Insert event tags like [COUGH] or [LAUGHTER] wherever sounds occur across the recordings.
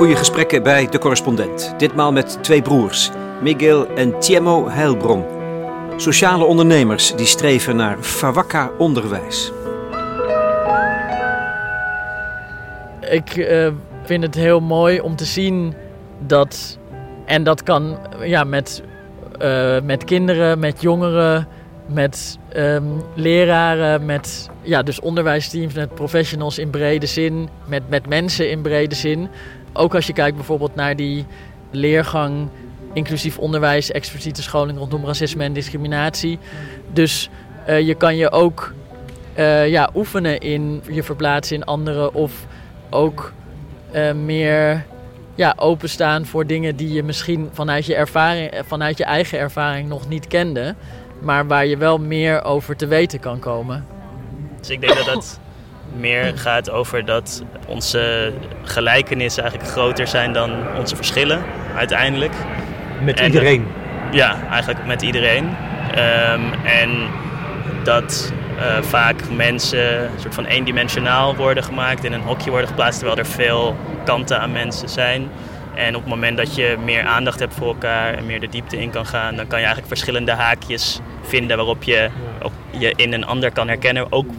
Goede gesprekken bij de correspondent. Ditmaal met twee broers, Miguel en Tiemo Heilbron. Sociale ondernemers die streven naar Fawakka onderwijs. Ik uh, vind het heel mooi om te zien dat, en dat kan ja, met, uh, met kinderen, met jongeren, met um, leraren, met ja, dus onderwijsteams, met professionals in brede zin, met, met mensen in brede zin. Ook als je kijkt bijvoorbeeld naar die leergang inclusief onderwijs, expliciete scholing rondom racisme en discriminatie. Dus uh, je kan je ook uh, ja, oefenen in je verplaatsen in anderen of ook uh, meer ja, openstaan voor dingen die je misschien vanuit je, ervaring, vanuit je eigen ervaring nog niet kende, maar waar je wel meer over te weten kan komen. Dus ik denk dat dat meer gaat over dat onze gelijkenissen eigenlijk groter zijn dan onze verschillen uiteindelijk. Met iedereen? ja, eigenlijk met iedereen. Um, en dat uh, vaak mensen een soort van eendimensionaal worden gemaakt, in een hokje worden geplaatst, terwijl er veel kanten aan mensen zijn. En op het moment dat je meer aandacht hebt voor elkaar en meer de diepte in kan gaan, dan kan je eigenlijk verschillende haakjes vinden waarop je je in een ander kan herkennen. Ook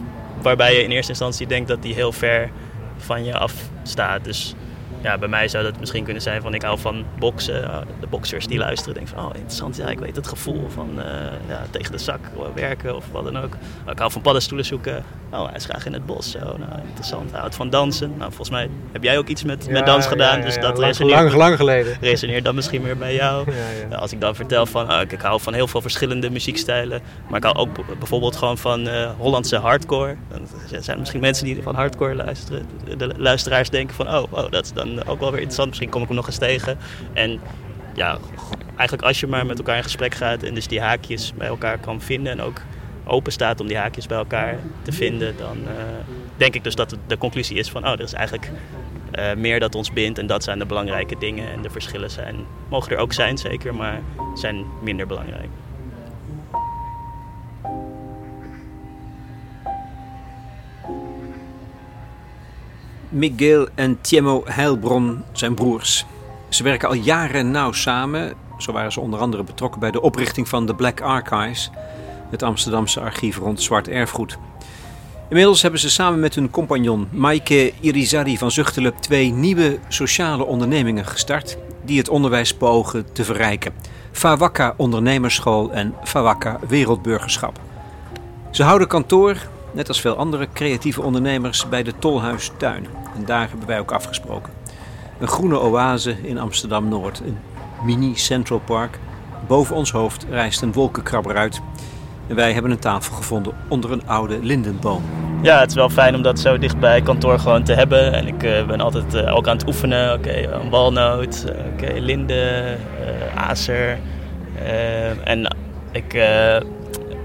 waarbij je in eerste instantie denkt dat die heel ver van je af staat. Dus ja, bij mij zou dat misschien kunnen zijn van ik hou van boksen. De boxers die luisteren denken van oh interessant, ja ik weet het gevoel van uh, ja, tegen de zak werken of wat dan ook. ik hou van paddenstoelen zoeken. Oh, hij is graag in het bos. Zo, nou, interessant. Hij houdt van dansen. Nou, volgens mij heb jij ook iets met, ja, met dans gedaan. Ja, dus dat lang, resoneert, lang, lang geleden. resoneert dan misschien meer bij jou. [LAUGHS] Als ik dan vertel van oh, ik, ik, hou van heel veel verschillende muziekstijlen. Maar ik hou ook bijvoorbeeld gewoon van uh, Hollandse hardcore. Er zijn misschien mensen die van hardcore luisteren. De luisteraars denken van oh, oh dat is dan ook wel weer interessant. Misschien kom ik hem nog eens tegen. En ja, eigenlijk als je maar met elkaar in gesprek gaat en dus die haakjes bij elkaar kan vinden en ook open staat om die haakjes bij elkaar te vinden, dan uh, denk ik dus dat de conclusie is van oh, er is eigenlijk uh, meer dat ons bindt en dat zijn de belangrijke dingen en de verschillen zijn, mogen er ook zijn zeker, maar zijn minder belangrijk. Miguel en Tiemo Heilbron zijn broers. Ze werken al jaren nauw samen. Zo waren ze onder andere betrokken bij de oprichting van de Black Archives, het Amsterdamse archief rond zwart erfgoed. Inmiddels hebben ze samen met hun compagnon Maaike Irizarry van Zuchtelen twee nieuwe sociale ondernemingen gestart die het onderwijs pogen te verrijken. Fawakka Ondernemersschool en Fawakka Wereldburgerschap. Ze houden kantoor, net als veel andere creatieve ondernemers, bij de Tolhuistuin. En daar hebben wij ook afgesproken. Een groene oase in Amsterdam-Noord, een mini Central Park. Boven ons hoofd rijst een wolkenkrabber uit. En wij hebben een tafel gevonden onder een oude lindenboom. Ja, het is wel fijn om dat zo dicht bij kantoor gewoon te hebben. En ik uh, ben altijd uh, ook aan het oefenen. Oké, okay, een walnoot, uh, oké, okay, linde, acer. en ik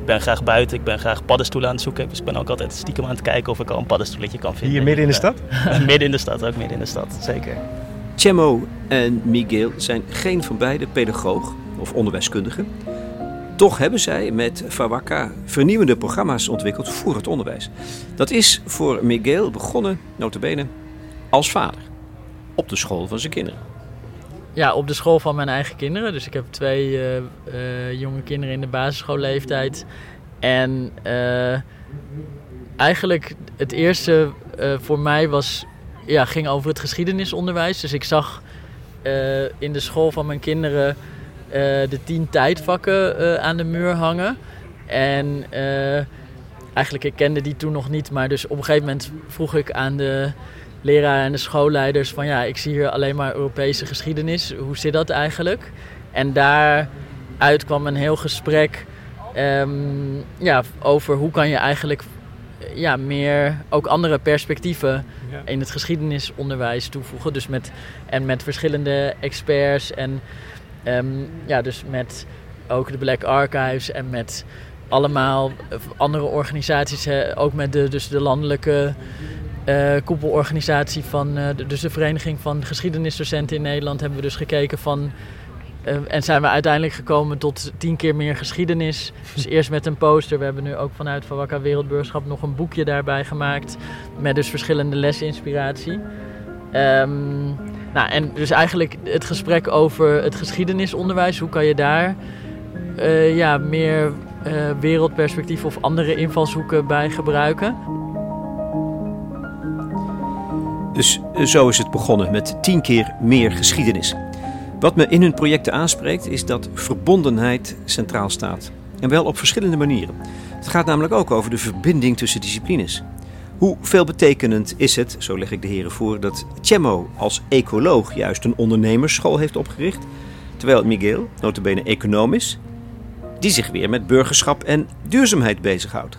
ben graag buiten, ik ben graag paddenstoelen aan het zoeken. Dus ik ben ook altijd stiekem aan het kijken of ik al een paddenstoeletje kan vinden. Hier midden in de stad? [LAUGHS] midden in de stad, ook midden in de stad, zeker. Chemo en Miguel zijn geen van beide pedagoog of onderwijskundige. Toch hebben zij met Fawakka vernieuwende programma's ontwikkeld voor het onderwijs. Dat is voor Miguel begonnen, notabene, als vader. Op de school van zijn kinderen. Ja, op de school van mijn eigen kinderen. Dus ik heb twee uh, uh, jonge kinderen in de basisschoolleeftijd. En uh, eigenlijk het eerste voor mij was, ja, ging over het geschiedenisonderwijs. Dus ik zag in de school van mijn kinderen de tien tijdvakken aan de muur hangen. En eigenlijk, ik kende die toen nog niet. Maar dus op een gegeven moment vroeg ik aan de leraren en de schoolleiders van ja, ik zie hier alleen maar Europese geschiedenis. Hoe zit dat eigenlijk? En daaruit kwam een heel gesprek um, ja, over hoe kan je eigenlijk ja, meer ook andere perspectieven ja. in het geschiedenisonderwijs toevoegen. Dus met, en met verschillende experts en um, ja, dus met ook de Black Archives en met allemaal andere organisaties, ook met de, dus de landelijke uh, koepelorganisatie van, uh, dus de Vereniging van Geschiedenisdocenten in Nederland, hebben we dus gekeken van. Uh, en zijn we uiteindelijk gekomen tot tien keer meer geschiedenis. Dus eerst met een poster. We hebben nu ook vanuit Van Wakka Wereldburgerschap nog een boekje daarbij gemaakt. Met dus verschillende lesinspiratie. Um, nou, en dus eigenlijk het gesprek over het geschiedenisonderwijs. Hoe kan je daar eh, ja, meer wereldperspectief of andere invalshoeken bij gebruiken? Dus zo is het begonnen met tien keer meer geschiedenis. Wat me in hun projecten aanspreekt is dat verbondenheid centraal staat. En wel op verschillende manieren. Het gaat namelijk ook over de verbinding tussen disciplines. Hoe veelbetekenend is het, zo leg ik de heren voor, dat Chemo als ecoloog juist een ondernemersschool heeft opgericht, terwijl Miguel, notabene econoom is, die zich weer met burgerschap en duurzaamheid bezighoudt.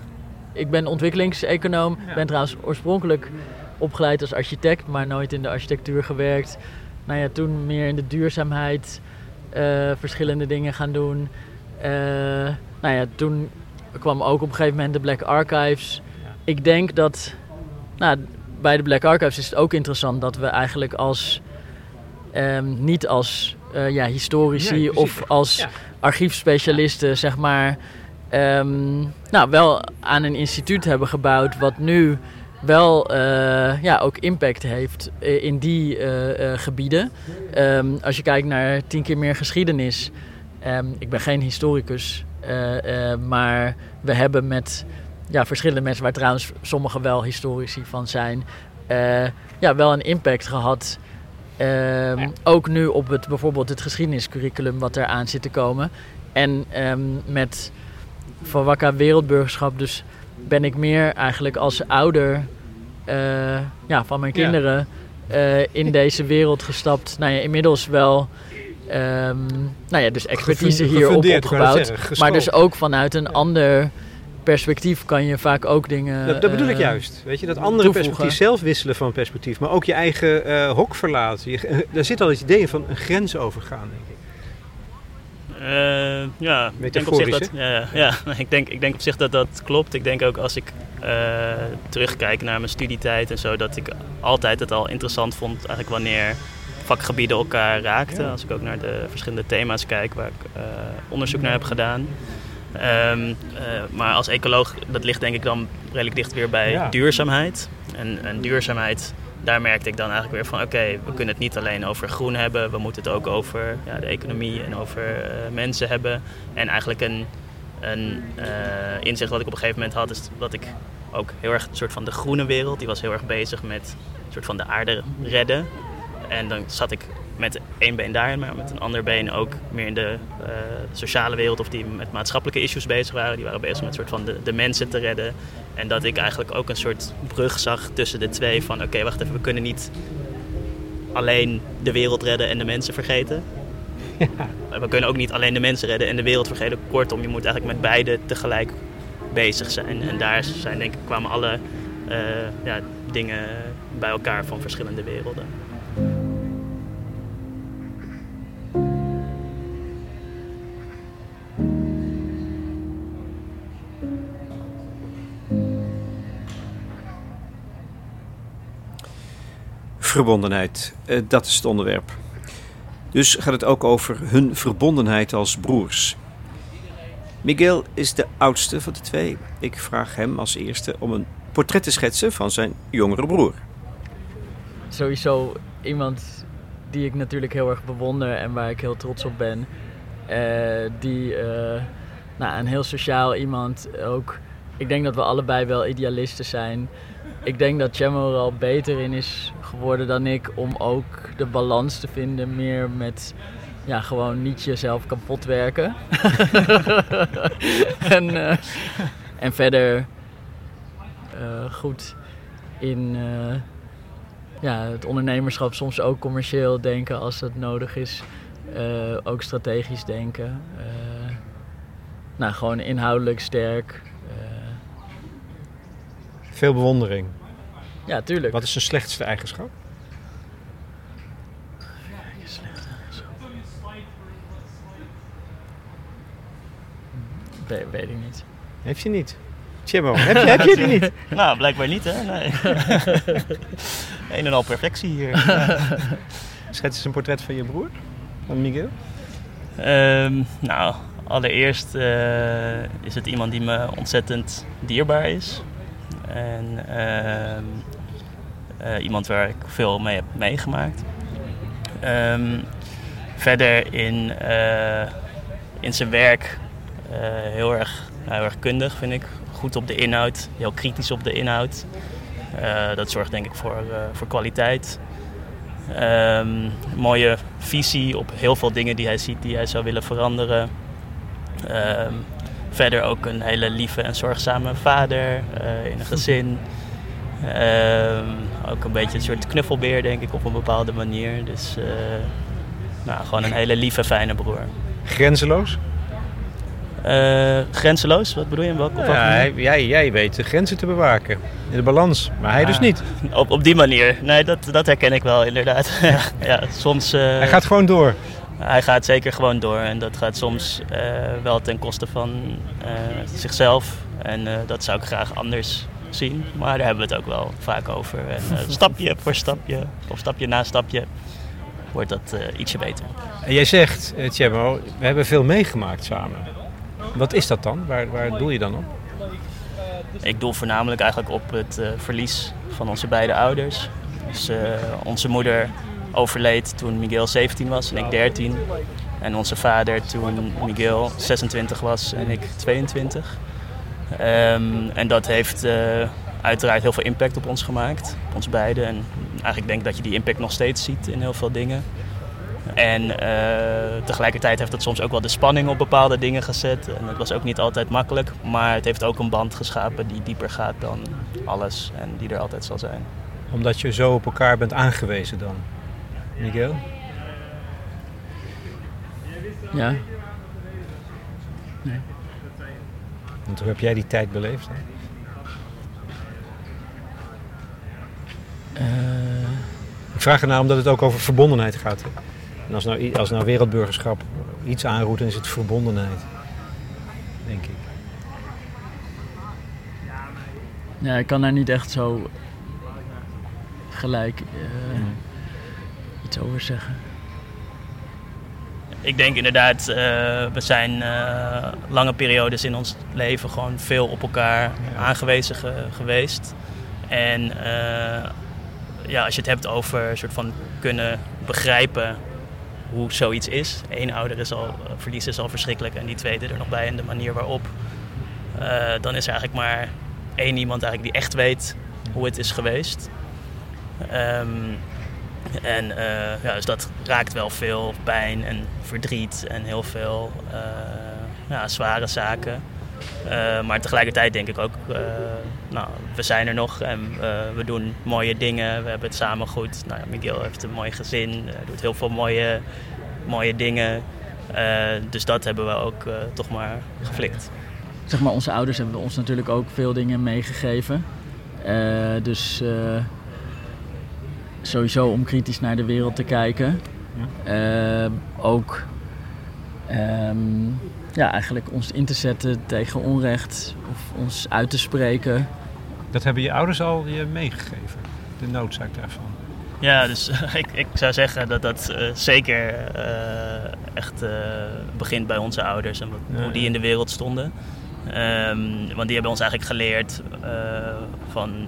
Ik ben ontwikkelingseconoom, ben trouwens oorspronkelijk opgeleid als architect, maar nooit in de architectuur gewerkt. Nou ja, toen meer in de duurzaamheid uh, verschillende dingen gaan doen. Uh, nou ja, toen kwam ook op een gegeven moment de Black Archives. Ik denk dat nou, bij de Black Archives is het ook interessant dat we eigenlijk als um, niet als uh, ja, historici of als ja. archiefspecialisten, zeg maar, um, nou, wel aan een instituut hebben gebouwd wat nu wel uh, ja, ook impact heeft in die uh, uh, gebieden. Um, als je kijkt naar tien keer meer geschiedenis. Um, ik ben geen historicus, maar we hebben met ja, verschillende mensen, waar trouwens sommigen wel historici van zijn, ja, wel een impact gehad. Ja. Ook nu op het, bijvoorbeeld het geschiedeniscurriculum wat eraan zit te komen. En met Van Wakka Wereldburgerschap, dus ben ik meer eigenlijk als ouder uh, ja, van mijn kinderen ja. uh, in [LAUGHS] deze wereld gestapt. Nou ja, inmiddels wel. Um, nou ja, dus expertise hierop opgebouwd. maar dus ook vanuit een ander perspectief kan je vaak ook dingen. Dat, dat bedoel ik juist. Weet je, dat andere toevoegen. perspectief, zelf wisselen van perspectief, maar ook je eigen hok verlaten. Je, [LAUGHS] daar zit al het idee van een grens overgaan, denk ik. Uh, ja, ik denk, op zich dat, ja, ja, [LAUGHS] ik, denk, ik denk op zich dat dat klopt. Ik denk ook als ik uh, terugkijk naar mijn studietijd en zo, dat ik altijd het al interessant vond eigenlijk wanneer vakgebieden elkaar raakten. Ja. Als ik ook naar de verschillende thema's kijk waar ik uh, onderzoek naar heb gedaan. Um, maar als ecoloog, dat ligt denk ik dan redelijk dicht weer bij ja. duurzaamheid. En, en duurzaamheid daar merkte ik dan eigenlijk weer van: oké, we kunnen het niet alleen over groen hebben, we moeten het ook over ja, de economie en over uh, mensen hebben. En eigenlijk een, een uh, inzicht wat ik op een gegeven moment had, is dat ik ook heel erg een soort van de groene wereld, die was heel erg bezig met soort van de aarde redden. En dan zat ik met één been daarin, maar met een ander been ook meer in de uh, sociale wereld of die met maatschappelijke issues bezig waren. Die waren bezig met soort van de, de mensen te redden. En dat ik eigenlijk ook een soort brug zag tussen de twee van oké, okay, wacht even, we kunnen niet alleen de wereld redden en de mensen vergeten. Ja. We kunnen ook niet alleen de mensen redden en de wereld vergeten. Kortom, je moet eigenlijk met beide tegelijk bezig zijn. En daar zijn denk ik kwamen alle uh, ja, dingen bij elkaar van verschillende werelden. Verbondenheid, uh, dat is het onderwerp. Dus gaat het ook over hun verbondenheid als broers. Miguel is de oudste van de twee. Ik vraag hem als eerste om een portret te schetsen van zijn jongere broer. Sowieso iemand die ik natuurlijk heel erg bewonder en waar ik heel trots op ben. Uh, die uh, nou, een heel sociaal iemand ook. Ik denk dat we allebei wel idealisten zijn ik denk dat Chemo er al beter in is geworden dan ik om ook de balans te vinden meer met ja, gewoon niet jezelf kapot werken. [LAUGHS] en, uh, en verder uh, goed in uh, ja, het ondernemerschap, soms ook commercieel denken als dat nodig is. ook strategisch denken. nou, gewoon inhoudelijk sterk. Veel bewondering. Ja, tuurlijk. Wat is zijn slechtste eigenschap? Nee, weet ik niet. Heeft je niet? Chimo, heb je, heb je die niet? [LAUGHS] nou, blijkbaar niet, hè? Nee. [LAUGHS] een en al perfectie hier. [LAUGHS] Schets eens een portret van je broer, van Miguel. Um, nou, allereerst uh, is het iemand die me ontzettend dierbaar is. En uh, uh, iemand waar ik veel mee heb meegemaakt. Ehm, verder in, in zijn werk heel, erg, heel erg kundig, vind ik. Goed op de inhoud, heel kritisch op de inhoud. dat zorgt denk ik voor, voor kwaliteit. Um, mooie visie op heel veel dingen die hij ziet die hij zou willen veranderen. Verder ook een hele lieve en zorgzame vader uh, in een gezin. Um, ook een beetje een soort knuffelbeer, denk ik, op een bepaalde manier. Dus uh, nou, gewoon een hele lieve, fijne broer. Grenzeloos? Uh, grenzeloos? Wat bedoel je? Welke, ja, jij, jij weet de grenzen te bewaken. In de balans. Maar hij dus niet. Op, op die manier. Nee, dat, dat herken ik wel inderdaad. [LAUGHS] ja, soms... Uh, hij gaat gewoon door. Hij gaat zeker gewoon door. En dat gaat soms uh, wel ten koste van zichzelf. En dat zou ik graag anders zien. Maar daar hebben we het ook wel vaak over. En [LAUGHS] stapje voor stapje, of stapje na stapje, wordt dat ietsje beter. En jij zegt, Tjemmo, we hebben veel meegemaakt samen. Wat is dat dan? Waar, waar doel je dan op? Ik doel voornamelijk eigenlijk op het verlies van onze beide ouders. Dus onze moeder overleed toen Miguel 17 was en ik 13. En onze vader toen Miguel 26 was en ik 22. Um, en dat heeft uh, uiteraard heel veel impact op ons gemaakt, op ons beiden. En eigenlijk denk ik dat je die impact nog steeds ziet in heel veel dingen. En uh, tegelijkertijd heeft het soms ook wel de spanning op bepaalde dingen gezet. En het was ook niet altijd makkelijk. Maar het heeft ook een band geschapen die dieper gaat dan alles en die er altijd zal zijn. Omdat je zo op elkaar bent aangewezen dan, Miguel? Ja. Nee. Want hoe heb jij die tijd beleefd? Hè? Uh... Ik vraag ernaar omdat het ook over verbondenheid gaat. Hè? En als nou, als nou wereldburgerschap iets aanroept, dan is het verbondenheid. Denk ik. Ja, ik kan daar niet echt zo gelijk uh, iets over zeggen. Ik denk inderdaad, uh, we zijn uh, lange periodes in ons leven gewoon veel op elkaar ja. aangewezen ge geweest. En ja, als je het hebt over een soort van kunnen begrijpen hoe zoiets is. Eén ouder is al, eh, verlies is al verschrikkelijk en die tweede er nog bij en de manier waarop. Dan is er eigenlijk maar één iemand eigenlijk die echt weet hoe het is geweest. Um, en uh, ja, dus dat raakt wel veel pijn en verdriet en heel veel uh, ja, zware zaken. Uh, maar tegelijkertijd denk ik ook, nou, we zijn er nog en we doen mooie dingen. We hebben het samen goed. Nou, Miguel heeft een mooi gezin, doet heel veel mooie, mooie dingen. dus dat hebben we ook toch maar geflikt. Zeg maar, onze ouders hebben ons natuurlijk ook veel dingen meegegeven. dus sowieso om kritisch naar de wereld te kijken. Ja. ook um, ja, eigenlijk ons in te zetten tegen onrecht of ons uit te spreken. Dat hebben je ouders al je meegegeven, de noodzaak daarvan? Ja, dus [LAUGHS] ik, ik zou zeggen dat dat uh, zeker uh, echt uh, begint bij onze ouders en wat, ja. hoe die in de wereld stonden. Um, want die hebben ons eigenlijk geleerd van,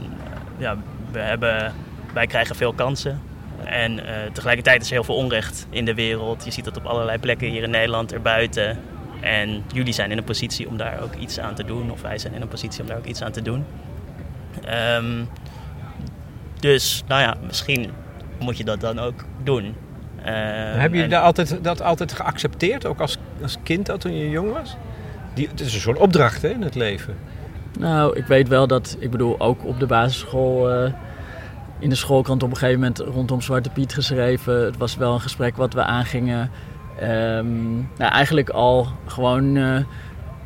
ja, we hebben, wij krijgen veel kansen. En uh, tegelijkertijd is er heel veel onrecht in de wereld. Je ziet dat op allerlei plekken hier in Nederland, erbuiten. En jullie zijn in een positie om daar ook iets aan te doen. Of wij zijn in een positie om daar ook iets aan te doen. Um, dus, nou ja, misschien moet je dat dan ook doen. Uh, Heb je en... dat, altijd, dat altijd geaccepteerd, ook als, als kind al toen je jong was? Die, het is een soort opdracht hè, in het leven. Nou, ik weet wel dat, ik bedoel, ook op de basisschool... Uh, in de schoolkrant op een gegeven moment rondom Zwarte Piet geschreven. Het was wel een gesprek wat we aangingen. Um, nou, eigenlijk al gewoon uh,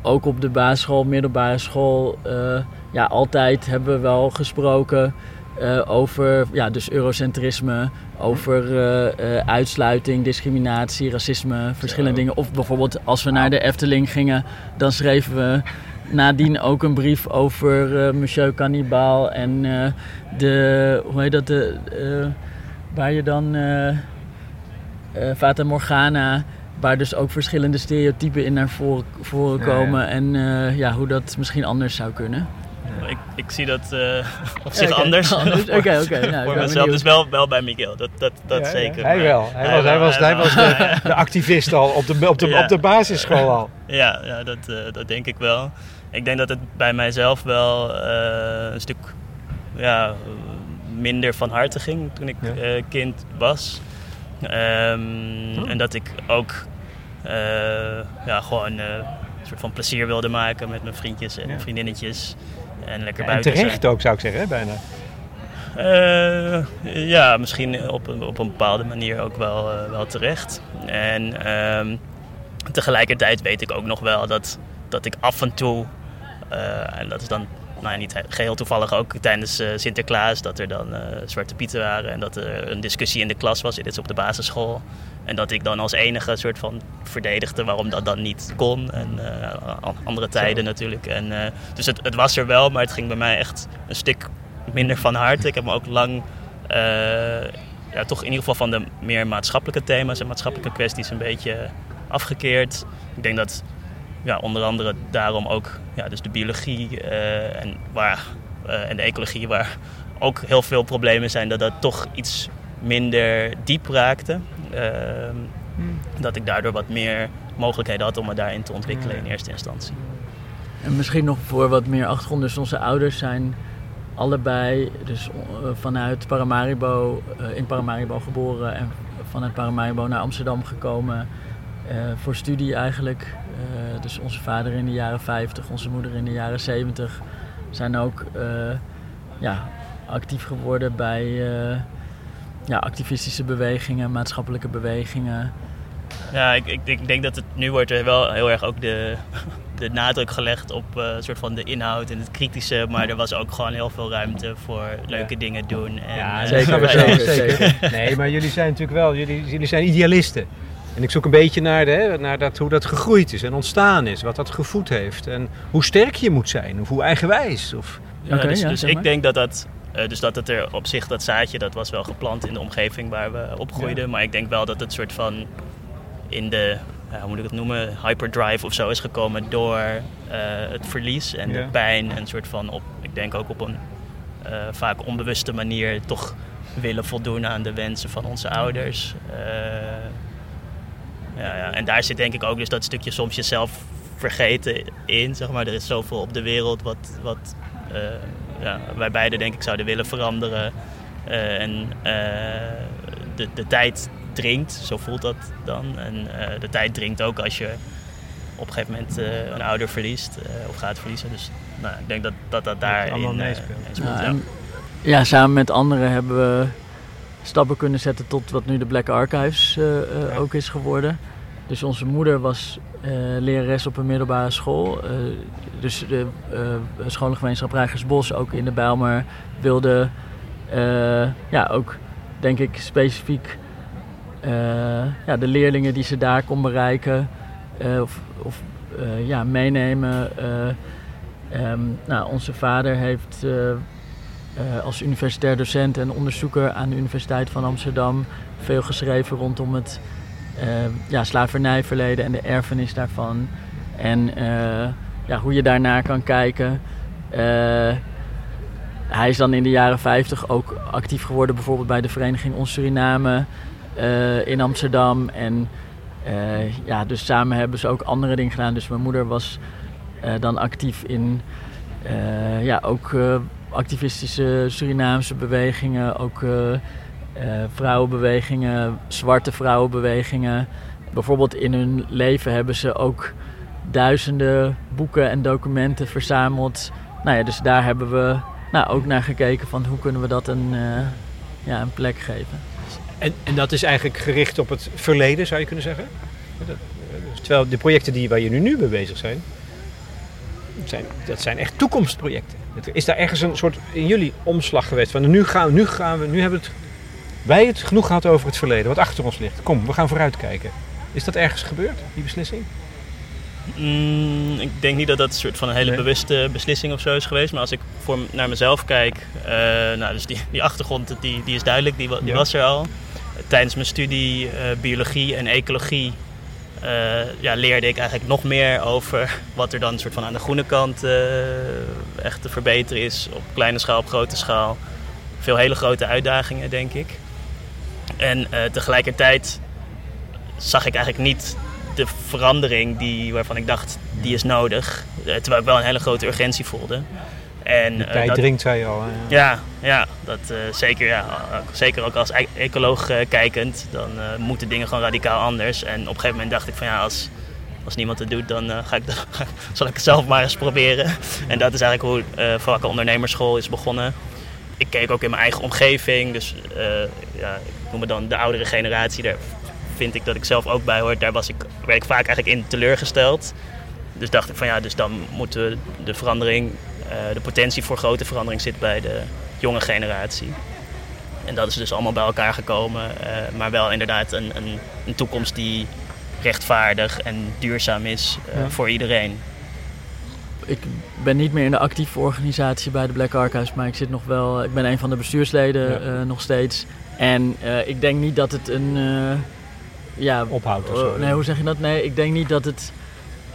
ook op de basisschool, middelbare school. Uh, ja, altijd hebben we wel gesproken uh, over ja, dus eurocentrisme, over uitsluiting, discriminatie, racisme, verschillende dingen. Of bijvoorbeeld als we naar de Efteling gingen, dan schreven we nadien ook een brief over uh, Monsieur Cannibal en uh, de, hoe heet dat, de, uh, waar je dan, Fata Morgana, waar dus ook verschillende stereotypen in naar voren, voren komen ja, ja. en ja, hoe dat misschien anders zou kunnen. ik, ik zie dat uh, [LAUGHS] op zich [LAUGHS] anders. Oké, oké. Okay, nou, [LAUGHS] voor mezelf, dus wel, wel bij Miguel, dat, dat, dat zeker. Hij wel. Hij, hij was, hij was, hij was de, de, activist al op de, op de, op de basisschool al. Ja, ja dat, uh, dat denk ik wel. Ik denk dat het bij mijzelf wel uh, een stuk ja, minder van harte ging toen ik ja. kind was. Um, oh. En dat ik ook ja, gewoon een soort van plezier wilde maken met mijn vriendjes en vriendinnetjes. En lekker ja, buiten En terecht ook, zou ik zeggen, bijna. Uh, ja, misschien op een, op een bepaalde manier ook wel, uh, wel terecht. En uh, tegelijkertijd weet ik ook nog wel dat, dat ik af en toe, en dat is dan nou, niet geheel toevallig ook tijdens Sinterklaas, dat er dan Zwarte Pieten waren en dat er een discussie in de klas was. Dit is op de basisschool. En dat ik dan als enige soort van verdedigde waarom dat dan niet kon. En uh, andere tijden natuurlijk. En, dus het, het, was er wel, maar het ging bij mij echt een stuk minder van harte. Ik heb me ook lang, ja, toch in ieder geval van de meer maatschappelijke thema's en maatschappelijke kwesties een beetje afgekeerd. Ik denk dat ja, onder andere daarom ook ja, dus de biologie en, waar, en de ecologie, waar ook heel veel problemen zijn, dat dat toch iets minder diep raakte. Ehm, hmm. Dat ik daardoor wat meer mogelijkheden had om me daarin te ontwikkelen in eerste instantie. En misschien nog voor wat meer achtergrond. Dus onze ouders zijn allebei dus, uh, vanuit Paramaribo, in Paramaribo geboren en vanuit Paramaribo naar Amsterdam gekomen. Voor studie eigenlijk. Dus onze vader in de jaren 50, onze moeder in de jaren 70 zijn ook ja, actief geworden bij ja, activistische bewegingen, maatschappelijke bewegingen. Ja, ik, ik, ik, denk dat het nu wordt er wel heel erg ook de, [LAUGHS] de nadruk gelegd op uh, soort van de inhoud en het kritische. Maar er was ook gewoon heel veel ruimte voor leuke dingen doen. En, ja, uh, [LAUGHS] zeker, zeker, zeker. Nee, maar jullie zijn natuurlijk wel, jullie, jullie zijn idealisten. En ik zoek een beetje naar, de, naar dat, hoe dat gegroeid is en ontstaan is, wat dat gevoed heeft. En hoe sterk je moet zijn, of hoe eigenwijs. Of... Ja, dus, ja, dus ik denk dat dat uh, dus dat het er op zich, dat zaadje, dat was wel geplant in de omgeving waar we opgroeiden. Ja. Maar ik denk wel dat het soort van in de, uh, hoe moet ik het noemen, hyperdrive of zo is gekomen door uh, het verlies en ja. de pijn. En soort van, op, ik denk ook op een vaak onbewuste manier toch willen voldoen aan de wensen van onze ouders. Ja, ja. En daar zit denk ik ook dus dat stukje soms jezelf vergeten in. Zeg maar. Er is zoveel op de wereld wat, wat ja, wij beiden denk ik zouden willen veranderen. Uh, en uh, de, de tijd dringt, zo voelt dat dan. En uh, de tijd dringt ook als je op een gegeven moment een ouder verliest of gaat verliezen. Dus nou, ik denk dat dat, dat daar allemaal meespeelt. Ja, ja. ja, samen met anderen hebben we stappen kunnen zetten tot wat nu de Black Archives ja. ook is geworden. Dus onze moeder was uh, lerares op een middelbare school. Uh, dus de scholengemeenschap Rijgersbos, ook in de Bijlmer, wilde ja, ook, denk ik, specifiek ja, de leerlingen die ze daar kon bereiken of, of ja, meenemen. Um, nou, onze vader heeft als universitair docent en onderzoeker aan de Universiteit van Amsterdam veel geschreven rondom het uh, ja, slavernijverleden en de erfenis daarvan. En uh, ja, hoe je daarnaar kan kijken. Hij is dan in de jaren 50 ook actief geworden, bijvoorbeeld bij de Vereniging Ons Suriname in Amsterdam. En ja, dus samen hebben ze ook andere dingen gedaan. Dus mijn moeder was dan actief in ja, ook activistische Surinaamse bewegingen, ook uh, vrouwenbewegingen, zwarte vrouwenbewegingen. Bijvoorbeeld in hun leven hebben ze ook duizenden boeken en documenten verzameld. Nou ja, dus daar hebben we nou, ook naar gekeken van hoe kunnen we dat een, uh, ja, een plek geven. En, en dat is eigenlijk gericht op het verleden, zou je kunnen zeggen? Terwijl de projecten die, waar je nu, nu mee bezig zijn, zijn, dat zijn echt toekomstprojecten. Is daar ergens een soort in jullie omslag geweest van nu gaan, nu gaan we, nu hebben we het wij het genoeg gehad over het verleden, wat achter ons ligt. Kom, we gaan vooruitkijken. Is dat ergens gebeurd, die beslissing? Mm, ik denk niet dat dat een soort van een hele nee. bewuste beslissing of zo is geweest. Maar als ik voor, naar mezelf kijk, uh, nou, dus die, die achtergrond die, die is duidelijk, die, die ja. was er al. Tijdens mijn studie uh, biologie en ecologie eh, ja, leerde ik eigenlijk nog meer over [LAUGHS] wat er dan soort van aan de groene kant eh, echt te verbeteren is. Op kleine schaal, op grote schaal. Veel hele grote uitdagingen, denk ik. En eh, tegelijkertijd zag ik eigenlijk niet de verandering die, waarvan ik dacht, die is nodig. Eh, terwijl ik wel een hele grote urgentie voelde. En, De eh, tijd dat- dringt, zei je al. hè? ja, ja dat, eh, zeker, ja. Zeker ook als e- ecoloog eh, kijkend, dan eh, moeten dingen gewoon radicaal anders. En op een gegeven moment dacht ik van ja, als, als niemand het doet, dan ga ik, [LAUGHS] zal ik het zelf maar eens proberen. En dat is eigenlijk hoe Van Wakker Ondernemerschool is begonnen. Ik keek ook in mijn eigen omgeving, dus ja, ik noem me dan de oudere generatie. Daar vind ik dat ik zelf ook bij hoor. Daar was ik, werd ik vaak eigenlijk in teleurgesteld. Dus dacht ik van ja, dus dan moeten we de verandering, de potentie voor grote verandering zit bij de jonge generatie. En dat is dus allemaal bij elkaar gekomen. eh, maar wel inderdaad een, een, een toekomst die rechtvaardig en duurzaam is eh, Ja. voor iedereen. Ik ben niet meer in de actieve organisatie bij de Black Archives, maar ik zit nog wel. Ik ben een van de bestuursleden Ja. eh, nog steeds. En eh, ik denk niet dat het een. eh, ja, Ophoudt of zo. eh, nee, hoe zeg je dat? Nee, ik denk niet dat het eh,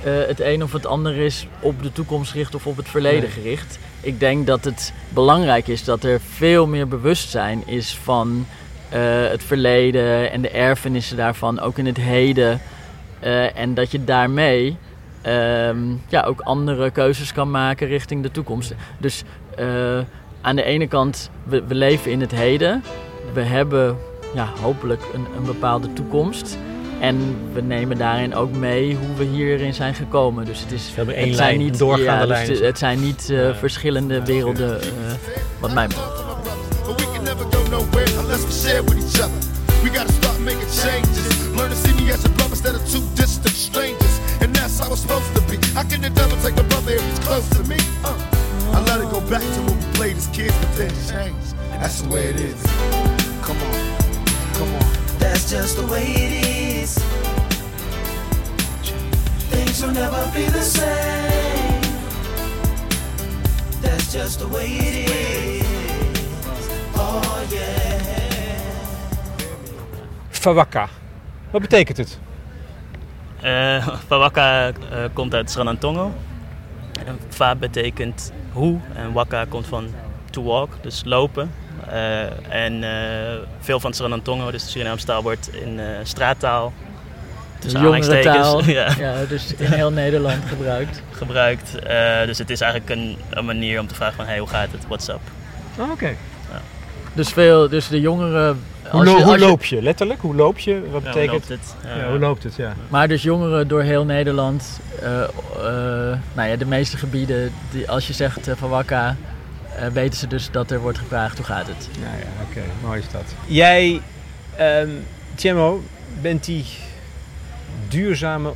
het een of het ander is op de toekomst gericht of op het verleden Nee. gericht. Ik denk dat het belangrijk is dat er veel meer bewustzijn is van eh, het verleden en de erfenissen daarvan, ook in het heden. Eh, en dat je daarmee ehm, ja, ook andere keuzes kan maken richting de toekomst. Dus eh, aan de ene kant, we, we leven in het heden. We hebben ja, hopelijk een, een bepaalde toekomst. En we nemen daarin ook mee hoe we hierin zijn gekomen. Dus het is Veel meer één het zijn lijn, niet, doorgaande ja, dus lijnen. het, het zijn niet eh, verschillende werelden, eh, wat mij betreft. But we can never go nowhere unless we share with each other. We gotta start making changes. Learn to see me as a brother instead of two distant strangers. And that's how it's supposed to be. How can the devil take my brother if he's close to me? Uh, I let it go back to when we played as kids, but then changed. That's the way it is. Come on, come on. That's just the way it is. Things will never be the same. That's just the way it is. Oh yeah. Fawaka. Wat betekent het? Eh Pawaka eh, komt uit Sranantongo. En Fa betekent hoe en Waka komt van to walk, dus lopen. Eh, en eh, veel van Sranantongo, dus de Surinaamse taal, wordt in eh, straattaal tussen Jongere taal, [LAUGHS] ja, ja, dus in heel Nederland gebruikt. [LAUGHS] gebruikt. Eh, dus het is eigenlijk een, een manier om te vragen van hey, hoe gaat het, what's up? Oké. Dus, veel, dus de jongeren... Hoe, als lo- je- hoe loop je? Letterlijk, hoe loop je? Wat Ja, hoe betekent loopt het? Ja, hoe loopt het? Ja. Maar dus jongeren door heel Nederland, eh, eh, nou ja, de meeste gebieden, die, als je zegt van Wakka, eh, weten ze dus dat er wordt gevraagd hoe gaat het. Ja, ja, oké. Mooi is dat. Jij, ehm Tjemmo, bent die duurzame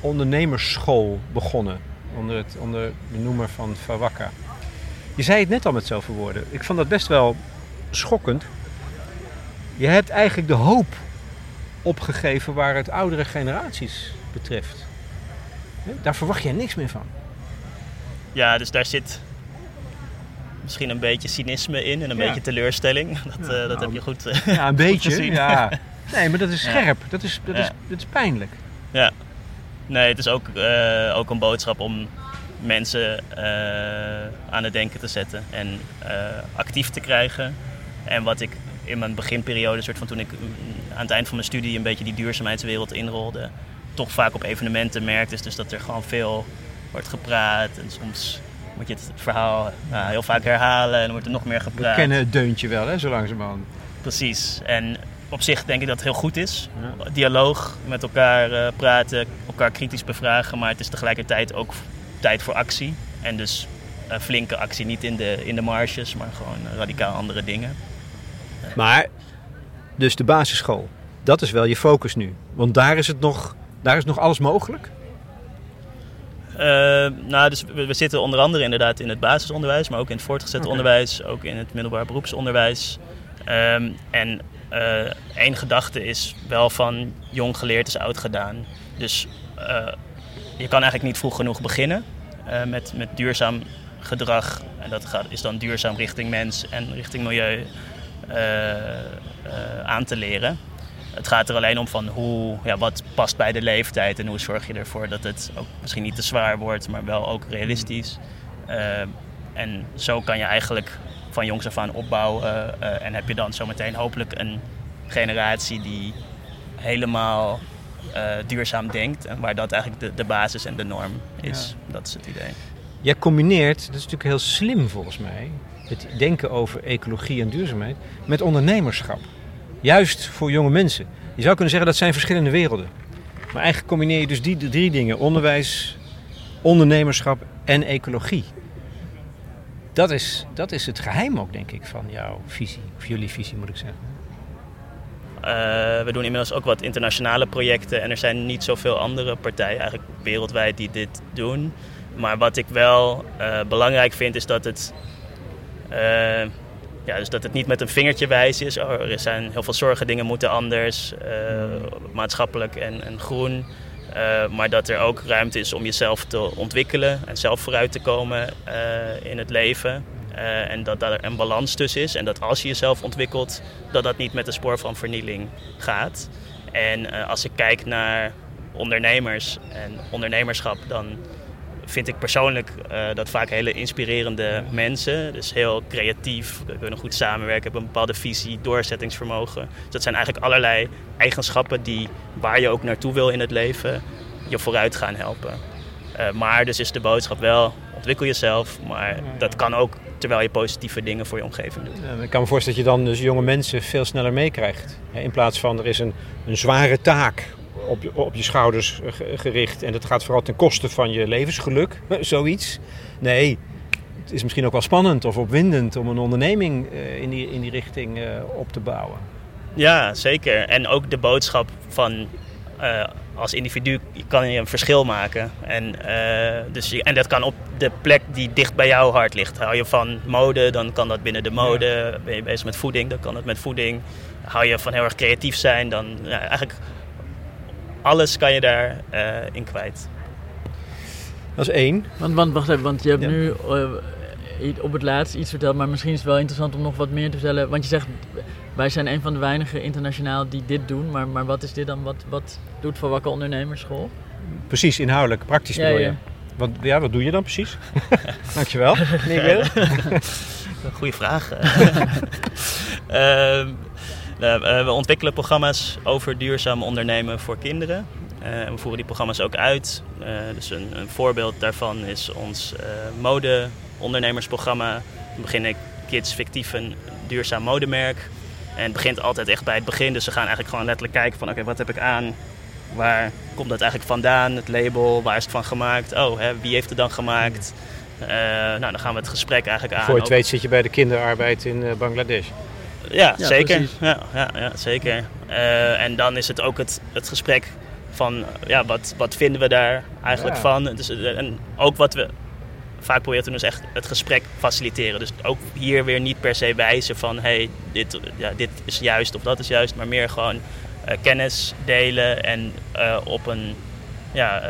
ondernemersschool begonnen. Onder, het, onder de noemer van Fawakka. Je zei het net al met zoveel woorden. Ik vond dat best wel schokkend. Je hebt eigenlijk de hoop opgegeven waar het oudere generaties betreft. Daar verwacht je niks meer van. Ja, dus daar zit misschien een beetje cynisme in en een Ja. beetje teleurstelling. [LAUGHS] Dat, Ja, eh, dat nou, heb je goed. eh, Ja, een beetje. gezien. Ja. [LAUGHS] Nee, maar dat is scherp. Dat is, dat is, dat is pijnlijk. Ja. Nee, het is ook, eh, ook een boodschap om mensen eh, aan het denken te zetten en eh, actief te krijgen. En wat ik in mijn beginperiode, soort van toen ik mm, aan het eind van mijn studie een beetje die duurzaamheidswereld inrolde, toch vaak op evenementen merkte, is dus dat er gewoon veel wordt gepraat. En soms moet je het verhaal nou, heel vaak herhalen en dan wordt er nog meer We gepraat. kennen het deuntje wel, hè, zo langzamerhand. Precies. En op zich denk ik dat het heel goed is. Dialoog met elkaar eh, praten, elkaar kritisch bevragen, maar het is tegelijkertijd ook tijd voor actie. En dus eh, flinke actie, niet in de, in de marges, maar gewoon radicaal andere dingen. Maar, dus de basisschool, dat is wel je focus nu. Want daar is het nog, daar is nog alles mogelijk. Eh, nou, dus we, we zitten onder andere inderdaad in het basisonderwijs, maar ook in het voortgezet onderwijs, ook in het middelbaar beroepsonderwijs. Ehm, en één gedachte is wel van jong geleerd is oud gedaan. Dus eh, je kan eigenlijk niet vroeg genoeg beginnen eh, met, met duurzaam gedrag. En dat gaat, is dan duurzaam richting mens en richting milieu eh, eh, aan te leren. het gaat er alleen om van hoe, ja, wat past bij de leeftijd en hoe zorg je ervoor dat het ook misschien niet te zwaar wordt, maar wel ook realistisch. Eh, en zo kan je eigenlijk van jongs af aan opbouwen eh, en heb je dan zometeen hopelijk een generatie die helemaal eh, duurzaam denkt en waar dat eigenlijk de, de basis en de norm is. Dat is het idee. Jij combineert, dat is natuurlijk heel slim volgens mij, het denken over ecologie en duurzaamheid met ondernemerschap. Juist voor jonge mensen. Je zou kunnen zeggen dat zijn verschillende werelden. Maar eigenlijk combineer je dus die drie dingen: onderwijs, ondernemerschap en ecologie. Dat is, dat is het geheim ook, denk ik, van jouw visie. Of jullie visie, moet ik zeggen. Eh, we doen inmiddels ook wat internationale projecten en er zijn niet zoveel andere partijen eigenlijk wereldwijd die dit doen. Maar wat ik wel eh, belangrijk vind is dat het, eh, ja, dus dat het niet met een vingertje wijs is. Oh, er zijn heel veel zorgen, dingen moeten anders, eh, maatschappelijk en, en groen. Eh, maar dat er ook ruimte is om jezelf te ontwikkelen en zelf vooruit te komen eh, in het leven. Eh, en dat daar een balans tussen is. En dat als je jezelf ontwikkelt, dat dat niet met de spoor van vernieling gaat. En als ik kijk naar ondernemers en ondernemerschap, dan vind ik persoonlijk eh, dat vaak hele inspirerende mensen. Dus heel creatief, kunnen goed samenwerken, hebben een bepaalde visie, doorzettingsvermogen. Dus dat zijn eigenlijk allerlei eigenschappen die, waar je ook naartoe wil in het leven, je vooruit gaan helpen. Eh, maar dus is de boodschap wel, ontwikkel jezelf, maar dat kan ook terwijl je positieve dingen voor je omgeving doet. Ja, ik kan me voorstellen dat je dan dus jonge mensen veel sneller meekrijgt. In plaats van er is een, een zware taak op je, op je schouders eh, ge- gericht. En dat gaat vooral ten koste van je levensgeluk, [LAUGHS] zoiets. Nee, het is misschien ook wel spannend of opwindend om een onderneming eh, in, die, in die richting eh, op te bouwen. Ja, zeker. En ook de boodschap van als individu kan je een verschil maken. En, dus en dat kan op de plek die dicht bij jouw hart ligt. Hou je van mode, dan kan dat binnen de mode. Ben je bezig met voeding, dan kan het met voeding. Hou je van heel erg creatief zijn, dan ja, eigenlijk alles kan je daarin in kwijt. Dat is één. Want, want wacht even, want je hebt Ja. nu eh, op het laatst iets verteld, maar misschien is het wel interessant om nog wat meer te vertellen. Want je zegt, wij zijn een van de weinigen internationaal die dit doen, maar, maar wat is dit dan? Wat, wat doet voor Wakker Ondernemersschool? Precies, inhoudelijk, praktisch Ja, bedoel je. ja. Wat, ja, wat doe je dan precies? [LAUGHS] [LAUGHS] Dankjewel. [LAUGHS] Goeie vraag. Ehm, eh, we ontwikkelen programma's over duurzaam ondernemen voor kinderen. Eh, we voeren die programma's ook uit. Eh, dus een, een voorbeeld daarvan is ons eh mode-ondernemersprogramma. Dan begin ik Kids fictief een duurzaam modemerk. En het begint altijd echt bij het begin. Dus ze gaan eigenlijk gewoon letterlijk kijken van oké, wat heb ik aan? Waar komt dat eigenlijk vandaan? Het label, waar is het van gemaakt? Oh, hè, wie heeft het dan gemaakt? Eh, nou, dan gaan we het gesprek eigenlijk aan. Voor je het weet zit je bij de kinderarbeid in eh, Bangladesh. Ja, Ja, zeker. Ja, ja, ja, zeker. Eh, en dan is het ook het, het gesprek van, ja, wat, wat vinden we daar eigenlijk Ja. van? Dus, eh, en ook wat we vaak proberen te doen is echt het gesprek faciliteren. Dus ook hier weer niet per se wijzen van, hey, dit, ja, dit is juist of dat is juist. Maar meer gewoon eh, kennis delen en op een, ja,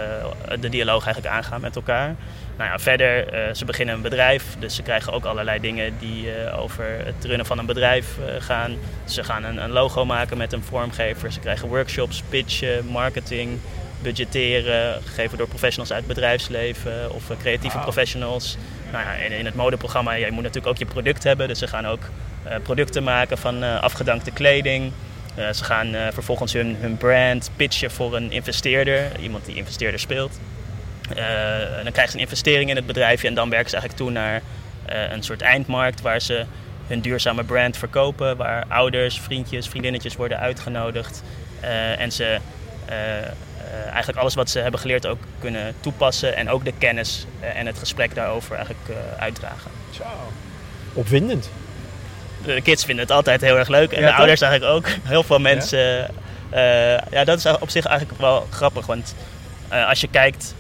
de dialoog eigenlijk aangaan met elkaar. Nou ja, verder, eh, ze beginnen een bedrijf, dus ze krijgen ook allerlei dingen die eh, over het runnen van een bedrijf eh, gaan. Ze gaan een, een logo maken met een vormgever, ze krijgen workshops, pitchen, marketing, budgetteren, gegeven door professionals uit het bedrijfsleven of creatieve professionals. Nou ja, in, in het modeprogramma, ja, je moet natuurlijk ook je product hebben, dus ze gaan ook producten maken van afgedankte kleding. Ze gaan vervolgens hun, hun brand pitchen voor een investeerder, iemand die investeerder speelt. Eh, dan krijgen ze een investering in het bedrijfje en dan werken ze eigenlijk toe naar eh, een soort eindmarkt waar ze hun duurzame brand verkopen, waar ouders, vriendjes, vriendinnetjes worden uitgenodigd eh, en ze eigenlijk alles wat ze hebben geleerd ook kunnen toepassen en ook de kennis en het gesprek daarover eigenlijk uitdragen. Zo. Opwindend. De kids vinden het altijd heel erg leuk en Ja, de toch? ouders eigenlijk ook. [LAUGHS] Heel veel mensen. ja, dat is op zich eigenlijk wel grappig. Want als je kijkt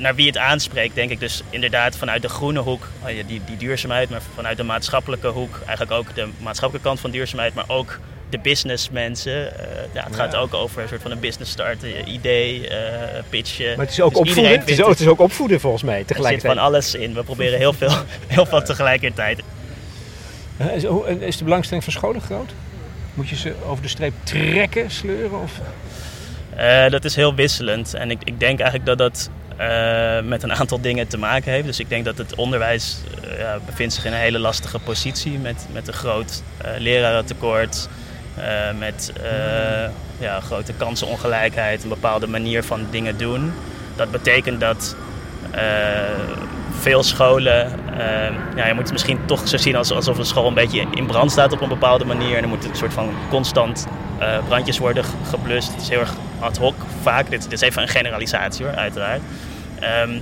naar wie het aanspreekt, denk ik dus inderdaad vanuit de groene hoek, oh die, die duurzaamheid, maar vanuit de maatschappelijke hoek, eigenlijk ook de maatschappelijke kant van duurzaamheid, maar ook de businessmensen. Eh, ja, het gaat Ja. ook over een soort van een business start, eh, idee, eh pitchen. Maar het is ook Dus opvoeden. Het is, ook, het is ook opvoeden volgens mij Er zit tegelijkertijd. van alles in. We proberen heel veel, [LAUGHS] heel veel tegelijkertijd. Is, is de belangstelling van scholen groot? Moet je ze over de streep trekken, sleuren? Of... Dat is heel wisselend. En ik, ik denk eigenlijk dat dat eh, met een aantal dingen te maken heeft. Dus ik denk dat het onderwijs eh, bevindt zich in een hele lastige positie met, met een groot eh lerarentekort. met eh, ja, grote kansenongelijkheid, een bepaalde manier van dingen doen. Dat betekent dat veel scholen, ja, je moet het misschien toch zo zien als, alsof een school een beetje in brand staat op een bepaalde manier. En er moeten een soort van constant brandjes worden ge- geblust. Het is heel erg ad hoc vaak. Dit, dit is even een generalisatie hoor, uiteraard. Ehm,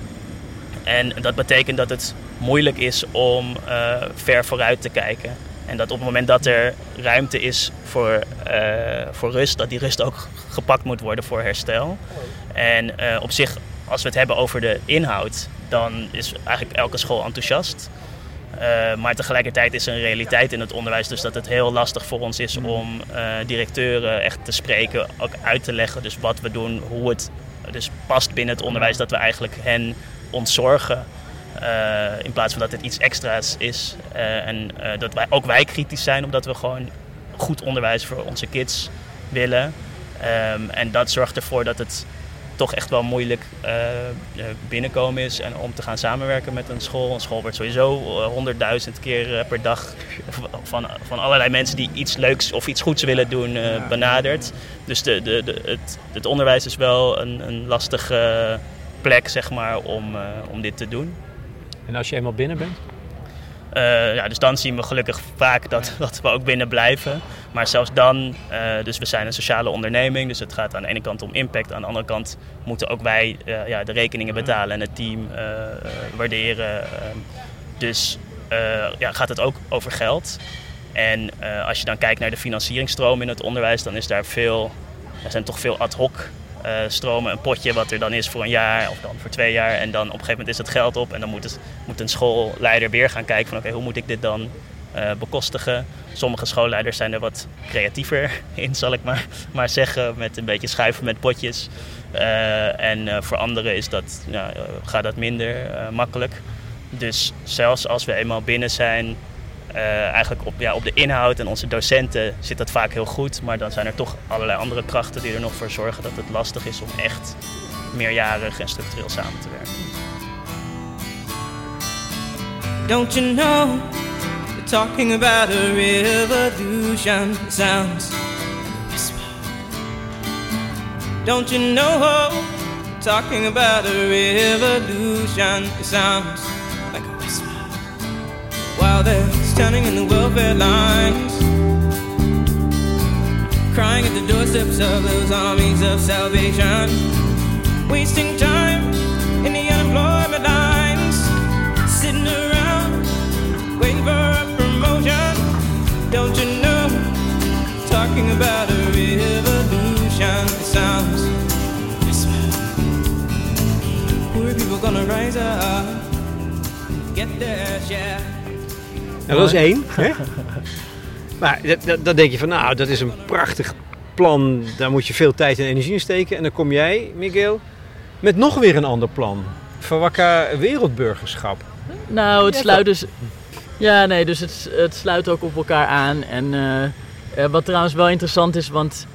en dat betekent dat het moeilijk is om eh, ver vooruit te kijken. En dat op het moment dat er ruimte is voor, eh, voor rust, dat die rust ook gepakt moet worden voor herstel. En eh, op zich, als we het hebben over de inhoud, dan is eigenlijk elke school enthousiast. Maar tegelijkertijd is er een realiteit in het onderwijs, dus dat het heel lastig voor ons is om directeuren echt te spreken, ook uit te leggen, dus wat we doen, hoe het dus past binnen het onderwijs, dat we eigenlijk hen ontzorgen. eh, in plaats van dat het iets extra's is. Eh, en eh, dat wij ook wij kritisch zijn, omdat we gewoon goed onderwijs voor onze kids willen. Ehm, en dat zorgt ervoor dat het toch echt wel moeilijk eh, eh, binnenkomen is en om te gaan samenwerken met een school. Een school wordt sowieso honderdduizend keer eh, per dag van, van allerlei mensen die iets leuks of iets goeds willen doen eh, benaderd. Dus de, de, de, het, het onderwijs is wel een, een lastige plek zeg maar, om, eh, om dit te doen. En als je eenmaal binnen bent? Eh, ja, dus dan zien we gelukkig vaak dat, [LAUGHS] dat we ook binnen blijven. Maar zelfs dan, eh, dus we zijn een sociale onderneming, dus het gaat aan de ene kant om impact. Aan de andere kant moeten ook wij eh, ja, de rekeningen betalen en het team waarderen. Ehm, dus ja, gaat het ook over geld. En als je dan kijkt naar de financieringstroom in het onderwijs, dan is daar veel, er zijn toch veel ad hoc stromen. Een potje wat er dan is voor een jaar of dan voor twee jaar. En dan op een gegeven moment is het geld op en dan moet, het, moet een schoolleider weer gaan kijken van oké, hoe moet ik dit dan eh, bekostigen? Sommige schoolleiders zijn er wat creatiever [LAUGHS] in, zal ik maar, maar zeggen, met een beetje schuiven met potjes. Eh, en eh, voor anderen is dat, eh, gaat dat minder eh, makkelijk. Dus zelfs als we eenmaal binnen zijn, eh, eigenlijk op, ja, op de inhoud en onze docenten zit dat vaak heel goed. Maar dan zijn er toch allerlei andere krachten die er nog voor zorgen dat het lastig is om echt meerjarig en structureel samen te werken. Don't you know talking about a revolution sounds. Don't you know talking about a revolution sounds like a whisper. While they're standing in the welfare lines, crying at the doorsteps of those armies of salvation, wasting time in the unemployment lines, sitting around waiting for a promotion. Don't you know? Talking about a revolution it sounds. Poor people gonna rise up, get their share. Nou, dat is één. Hè? [LAUGHS] Maar dat- dat- dan denk je van, nou, dat is een prachtig plan. Daar moet je veel tijd en energie in steken. En dan kom jij, Miguel, met nog weer een ander plan. Verwakka wereldburgerschap. Nou, het sluit dus. Ja, nee, dus het, het sluit ook op elkaar aan. En eh, eh, wat trouwens wel interessant is, want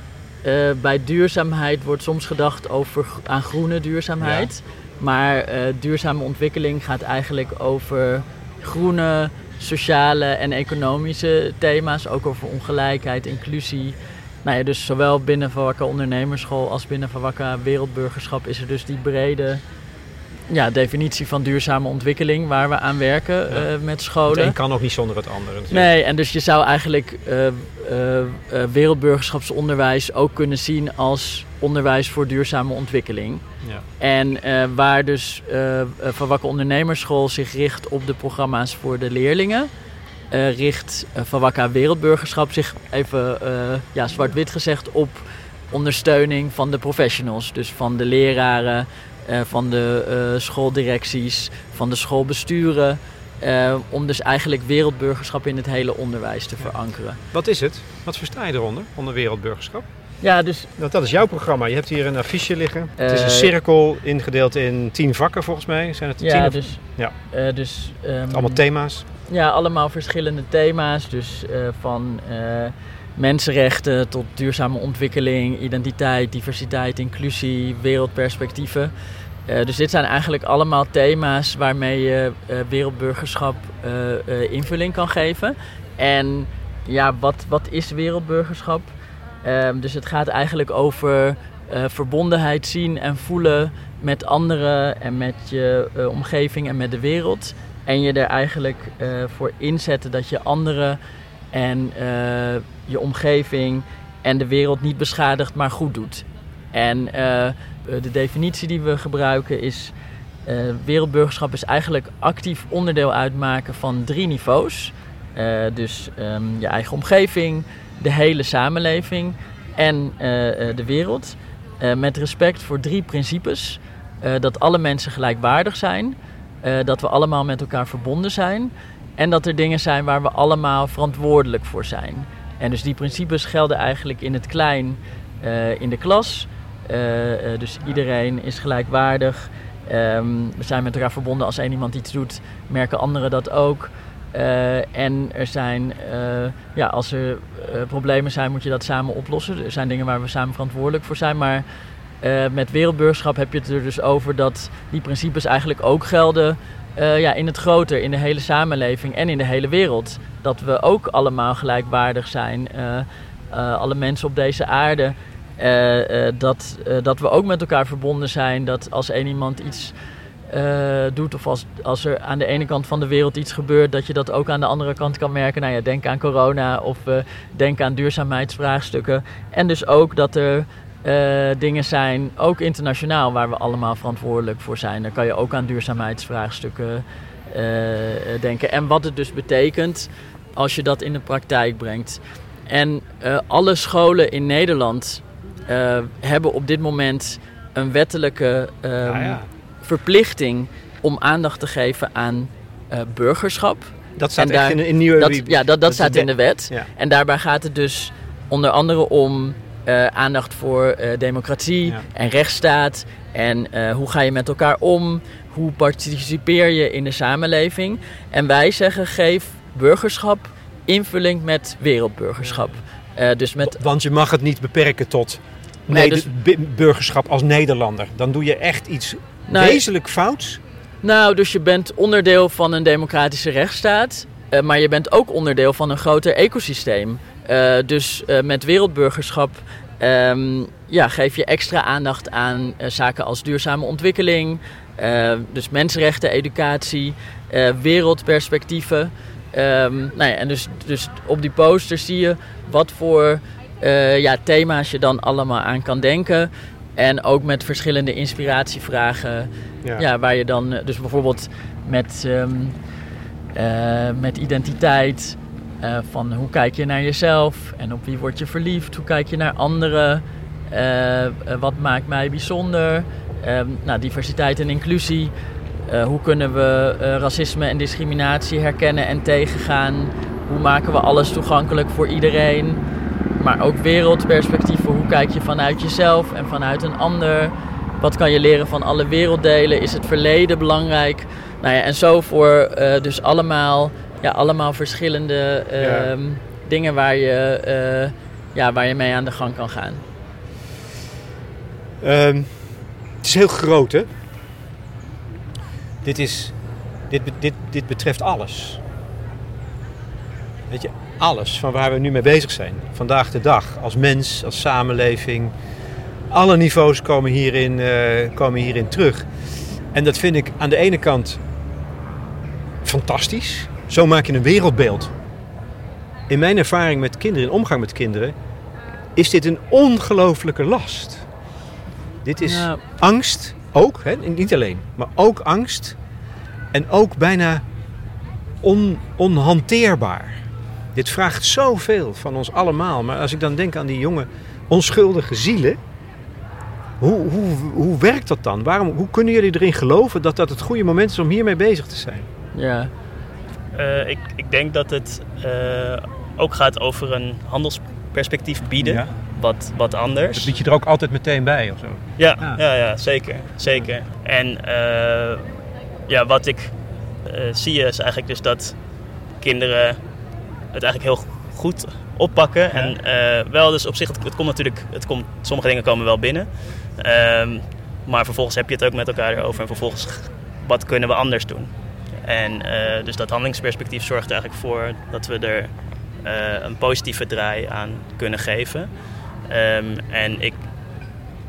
eh, bij duurzaamheid wordt soms gedacht over aan groene duurzaamheid. Maar eh, duurzame ontwikkeling gaat eigenlijk over groene, sociale en economische thema's. Ook over ongelijkheid, inclusie. Nou ja, dus zowel binnen Van Wakka Ondernemersschool als binnen Van Wakka Wereldburgerschap is er dus die brede ja, definitie van duurzame ontwikkeling waar we aan werken Ja. eh, met Het scholen. een kan ook niet zonder het andere. natuurlijk. Nee, en dus je zou eigenlijk eh, eh, wereldburgerschapsonderwijs ook kunnen zien als onderwijs voor duurzame ontwikkeling. Ja. En waar dus Van Wakker Ondernemersschool zich richt op de programma's voor de leerlingen, richt Van Wakker Wereldburgerschap zich even ja, zwart-wit gezegd op ondersteuning van de professionals. Dus van de leraren, van de eh, schooldirecties, van de schoolbesturen. eh, om dus eigenlijk wereldburgerschap in het hele onderwijs te verankeren. Wat is het? Wat versta je eronder, onder wereldburgerschap? Ja, dus Want dat is jouw programma. Je hebt hier een affiche liggen. het is een Eh, cirkel ingedeeld in tien vakken volgens mij. Zijn het tien ja, of dus, Ja. eh, dus ehm, allemaal thema's? Ja, allemaal verschillende thema's. Dus eh, van eh, mensenrechten tot duurzame ontwikkeling, identiteit, diversiteit, inclusie, wereldperspectieven. Eh, dus dit zijn eigenlijk allemaal thema's waarmee je eh, wereldburgerschap eh, invulling kan geven. En ja, wat, wat is wereldburgerschap? Ehm, dus het gaat eigenlijk over verbondenheid zien en voelen met anderen en met je omgeving en met de wereld. En je er eigenlijk voor inzetten dat je anderen en eh, je omgeving en de wereld niet beschadigt, maar goed doet. En eh, de definitie die we gebruiken is: eh, wereldburgerschap is eigenlijk actief onderdeel uitmaken van drie niveaus. Eh, dus ehm, je eigen omgeving, de hele samenleving en eh, eh, de wereld. Eh, met respect voor drie principes: Eh, dat alle mensen gelijkwaardig zijn, eh, dat we allemaal met elkaar verbonden zijn en dat er dingen zijn waar we allemaal verantwoordelijk voor zijn. En dus die principes gelden eigenlijk in het klein eh, in de klas. Eh, eh, dus iedereen is gelijkwaardig. Ehm, we zijn met elkaar verbonden. Als één iemand iets doet, merken anderen dat ook. En er zijn, ja, als er problemen zijn, moet je dat samen oplossen. Er zijn dingen waar we samen verantwoordelijk voor zijn. Maar met wereldburgerschap heb je het er dus over dat die principes eigenlijk ook gelden eh, ja, in het groter, in de hele samenleving en in de hele wereld. Dat we ook allemaal gelijkwaardig zijn, eh, eh, alle mensen op deze aarde. Dat, dat we ook met elkaar verbonden zijn. Dat als één iemand iets doet of als, als er aan de ene kant van de wereld iets gebeurt, dat je dat ook aan de andere kant kan merken. Nou ja, denk aan corona of denk aan duurzaamheidsvraagstukken. En dus ook dat er eh, dingen zijn, ook internationaal, waar we allemaal verantwoordelijk voor zijn. Daar kan je ook aan duurzaamheidsvraagstukken eh, denken. En wat het dus betekent als je dat in de praktijk brengt. En eh, alle scholen in Nederland hebben op dit moment een wettelijke ehm, Ja, ja. verplichting om aandacht te geven aan burgerschap. Dat staat daar- in, in nieuwe... Dat, ja, dat, dat, staat de- in de wet. Ja. En daarbij gaat het dus onder andere om eh, aandacht voor eh, democratie Ja. en rechtsstaat. En eh, hoe ga je met elkaar om? Hoe participeer je in de samenleving? En wij zeggen geef burgerschap invulling met wereldburgerschap. Dus met Want je mag het niet beperken tot Nee, dus- burgerschap als Nederlander. Dan doe je echt iets Nou, wezenlijk fouts. Nou, dus je bent onderdeel van een democratische rechtsstaat, maar je bent ook onderdeel van een groter ecosysteem. Eh, dus eh, met wereldburgerschap ehm, ja, geef je extra aandacht aan eh, zaken als duurzame ontwikkeling, dus mensenrechten, educatie, wereldperspectieven. Ehm, nou ja, en dus, dus op die poster zie je wat voor ja, thema's je dan allemaal aan kan denken. En ook met verschillende inspiratievragen ja. waar je dan dus bijvoorbeeld met, ehm, eh, met identiteit, eh, van hoe kijk je naar jezelf en op wie word je verliefd, hoe kijk je naar anderen, eh, eh, wat maakt mij bijzonder, Ehm, nou, diversiteit en inclusie, hoe kunnen we racisme en discriminatie herkennen en tegengaan, hoe maken we alles toegankelijk voor iedereen, maar ook wereldperspectieven, hoe kijk je vanuit jezelf en vanuit een ander. Wat kan je leren van alle werelddelen? Is het verleden belangrijk? Nou ja, en zo voor dus allemaal, ja, allemaal verschillende ehm, dingen waar je, eh, ja, waar je mee aan de gang kan gaan. Ehm, het is heel groot, hè? Dit, is, dit, dit, dit betreft alles. Weet je, alles van waar we nu mee bezig zijn. Vandaag de dag, als mens, als samenleving. Alle niveaus komen hierin, eh, komen hierin terug. En dat vind ik aan de ene kant fantastisch. Zo maak je een wereldbeeld. In mijn ervaring met kinderen, in omgang met kinderen, is dit een ongelofelijke last. Dit is Ja. angst, ook, hè? niet alleen, maar ook angst. En ook bijna on, onhanteerbaar. Dit vraagt zoveel van ons allemaal. Maar als ik dan denk aan die jonge, onschuldige zielen. Hoe, hoe, hoe werkt dat dan? Waarom, hoe kunnen jullie erin geloven dat dat het goede moment is om hiermee bezig te zijn? Ja, Eh, ik, ik denk dat het eh, ook gaat over een handelsperspectief bieden. Ja. Wat, wat anders. Dat bied je er ook altijd meteen bij of zo? Ja, ja, ja zeker. zeker. En eh, ja, wat ik zie is eigenlijk dus dat kinderen het eigenlijk heel goed oppakken. En wel, dus op zich, het, het komt natuurlijk, het komt, sommige dingen komen wel binnen. Ehm, maar vervolgens heb je het ook met elkaar erover. En vervolgens, wat kunnen we anders doen? En eh, dus dat handelingsperspectief zorgt er eigenlijk voor dat we er eh, een positieve draai aan kunnen geven. Ehm, en ik,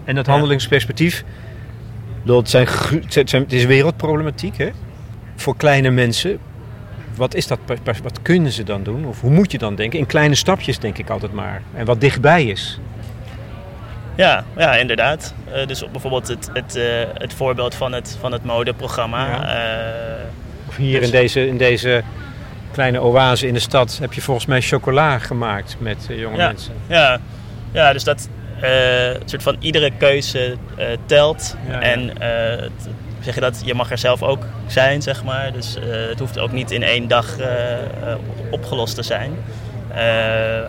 En dat handelingsperspectief, bedoel, het, zijn, gru- het, zijn, het is wereldproblematiek hè? voor kleine mensen. Wat, is dat, wat kunnen ze dan doen? Of hoe moet je dan denken? In kleine stapjes denk ik altijd maar. En wat dichtbij is. Ja, ja inderdaad. Eh, dus bijvoorbeeld het, het, het voorbeeld van het, van het modeprogramma. Ja. Hier in, deze, in deze kleine oase in de stad heb je volgens mij chocola gemaakt met eh, jonge Ja. mensen. ja, ja, dus dat eh, soort van iedere keuze eh, telt. Ja, ja. En zeg je dat, je mag er zelf ook zijn, zeg maar. Dus het hoeft ook niet in één dag opgelost te zijn.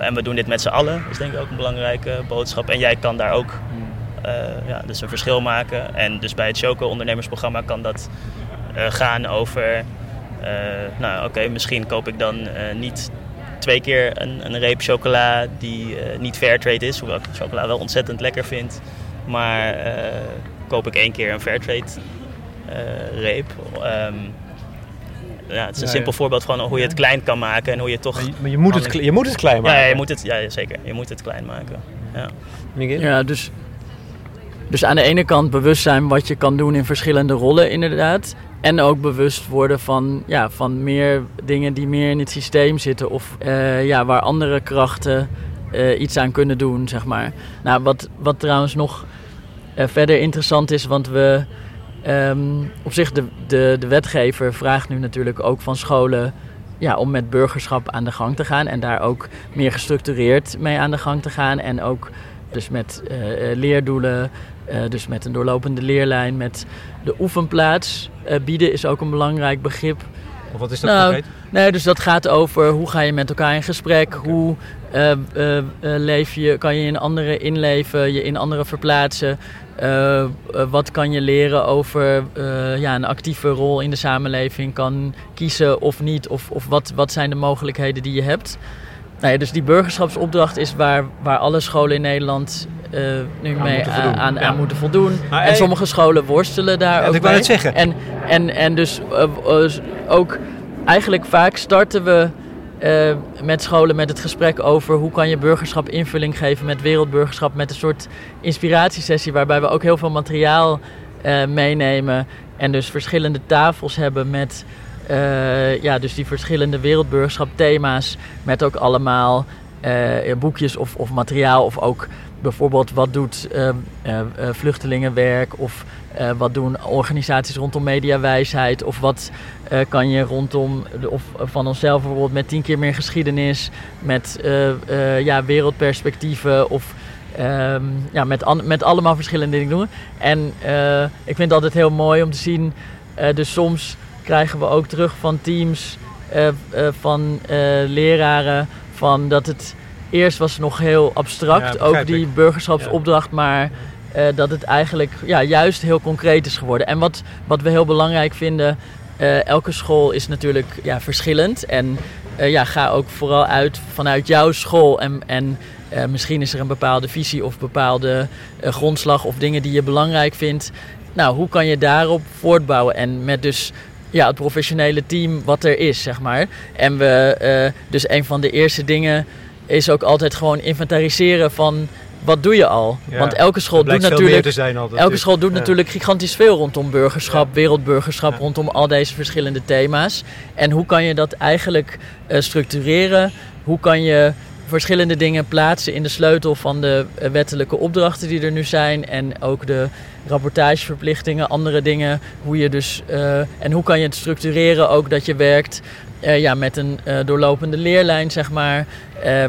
En we doen dit met z'n allen, dat is denk ik ook een belangrijke boodschap. En jij kan daar ook eh, ja, dus een verschil maken. En dus bij het Choco ondernemersprogramma kan dat gaan over... eh, nou oké, misschien koop ik dan eh, niet twee keer een, een reep chocola die eh, niet fairtrade is. Hoewel ik chocola wel ontzettend lekker vind. Maar eh, koop ik één keer een fairtrade eh, reep. Ehm, ja, het is een Ja, simpel ja. voorbeeld van hoe je het klein kan maken en hoe je toch... Maar je, maar je, moet, het, kle- je moet het klein maken. ja, je moet het, ja, zeker. Je moet het klein maken. Ja. Miguel? Ja, dus, dus aan de ene kant bewust zijn wat je kan doen in verschillende rollen, inderdaad. En ook bewust worden van, ja, van meer dingen die meer in het systeem zitten. Of eh, ja, waar andere krachten eh, iets aan kunnen doen, zeg maar. Nou, wat, wat trouwens nog eh, verder interessant is, want we... ehm, op zich, de, de, de wetgever vraagt nu natuurlijk ook van scholen ja, om met burgerschap aan de gang te gaan. En daar ook meer gestructureerd mee aan de gang te gaan. En ook dus met leerdoelen, eh, dus met een doorlopende leerlijn, met de oefenplaats eh, bieden is ook een belangrijk begrip. Of wat is dat Nou, concreet? Nee, dus dat gaat over hoe ga je met elkaar in gesprek, hoe eh, leef je, kan je in anderen inleven, je in anderen verplaatsen. Wat kan je leren over ja, een actieve rol in de samenleving, kan kiezen of niet, of, of wat, wat zijn de mogelijkheden die je hebt. Nou ja, dus die burgerschapsopdracht is waar, waar alle scholen in Nederland eh, nu Aan mee moeten aan, voldoen. aan, Ja. aan moeten voldoen. Maar, en eh, sommige scholen worstelen daar Ja, ook ik wou mee. net zeggen. En, en, en dus eh, eh, ook eigenlijk vaak starten we eh, met scholen met het gesprek over hoe kan je burgerschap invulling geven met wereldburgerschap. Met een soort inspiratiesessie waarbij we ook heel veel materiaal eh, meenemen. En dus verschillende tafels hebben met eh, ja, dus die verschillende wereldburgerschap thema's. Met ook allemaal eh, boekjes of, of materiaal of ook bijvoorbeeld wat doet eh, eh, eh, vluchtelingenwerk of wat doen organisaties rondom mediawijsheid of wat kan je rondom de, of van onszelf bijvoorbeeld met tien keer meer geschiedenis, met ja, wereldperspectieven of ehm, ja, met, met allemaal verschillende dingen doen. En ik vind het altijd heel mooi om te zien, dus soms krijgen we ook terug van teams, van leraren, van dat het eerst was nog heel abstract, Ja, ook die burgerschapsopdracht, maar eh, dat het eigenlijk ja, juist heel concreet is geworden. En wat, wat we heel belangrijk vinden, eh, elke school is natuurlijk ja, verschillend. En eh, ja, ga ook vooral uit vanuit jouw school. En, en misschien is er een bepaalde visie of bepaalde grondslag of dingen die je belangrijk vindt. Nou, hoe kan je daarop voortbouwen? En met dus ja, het professionele team wat er is, zeg maar. En we, eh, dus een van de eerste dingen is ook altijd gewoon inventariseren van wat doe je al? Ja, Want elke school doet natuurlijk te zijn altijd. Elke school doet Ja. natuurlijk gigantisch veel rondom burgerschap, wereldburgerschap, rondom al deze verschillende thema's. En hoe kan je dat eigenlijk eh, structureren? Hoe kan je verschillende dingen plaatsen in de sleutel van de eh, wettelijke opdrachten die er nu zijn en ook de rapportageverplichtingen, andere dingen. Hoe je dus, eh, en hoe kan je het structureren ook dat je werkt eh, ja, met een doorlopende leerlijn, zeg maar.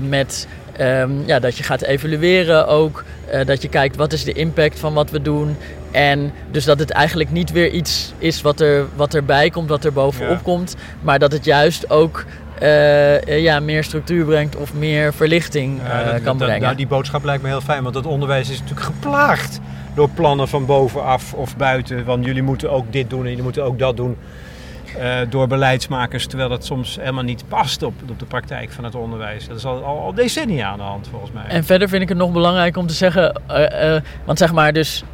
met ehm, ja, dat je gaat evalueren ook. dat je kijkt wat is de impact van wat we doen. En dus dat het eigenlijk niet weer iets is wat, er, wat erbij komt, wat er bovenop Ja. komt. Maar dat het juist ook eh, eh, ja, meer structuur brengt of meer verlichting Ja, eh, dat- kan dat- brengen. Nou, die boodschap lijkt me heel fijn, want het onderwijs is natuurlijk geplaagd door plannen van bovenaf of buiten. Want jullie moeten ook dit doen en jullie moeten ook dat doen. door beleidsmakers, terwijl dat soms helemaal niet past op, op de praktijk van het onderwijs. Dat is al, al, al decennia aan de hand volgens mij. En verder vind ik het nog belangrijk om te zeggen, want zeg maar dus,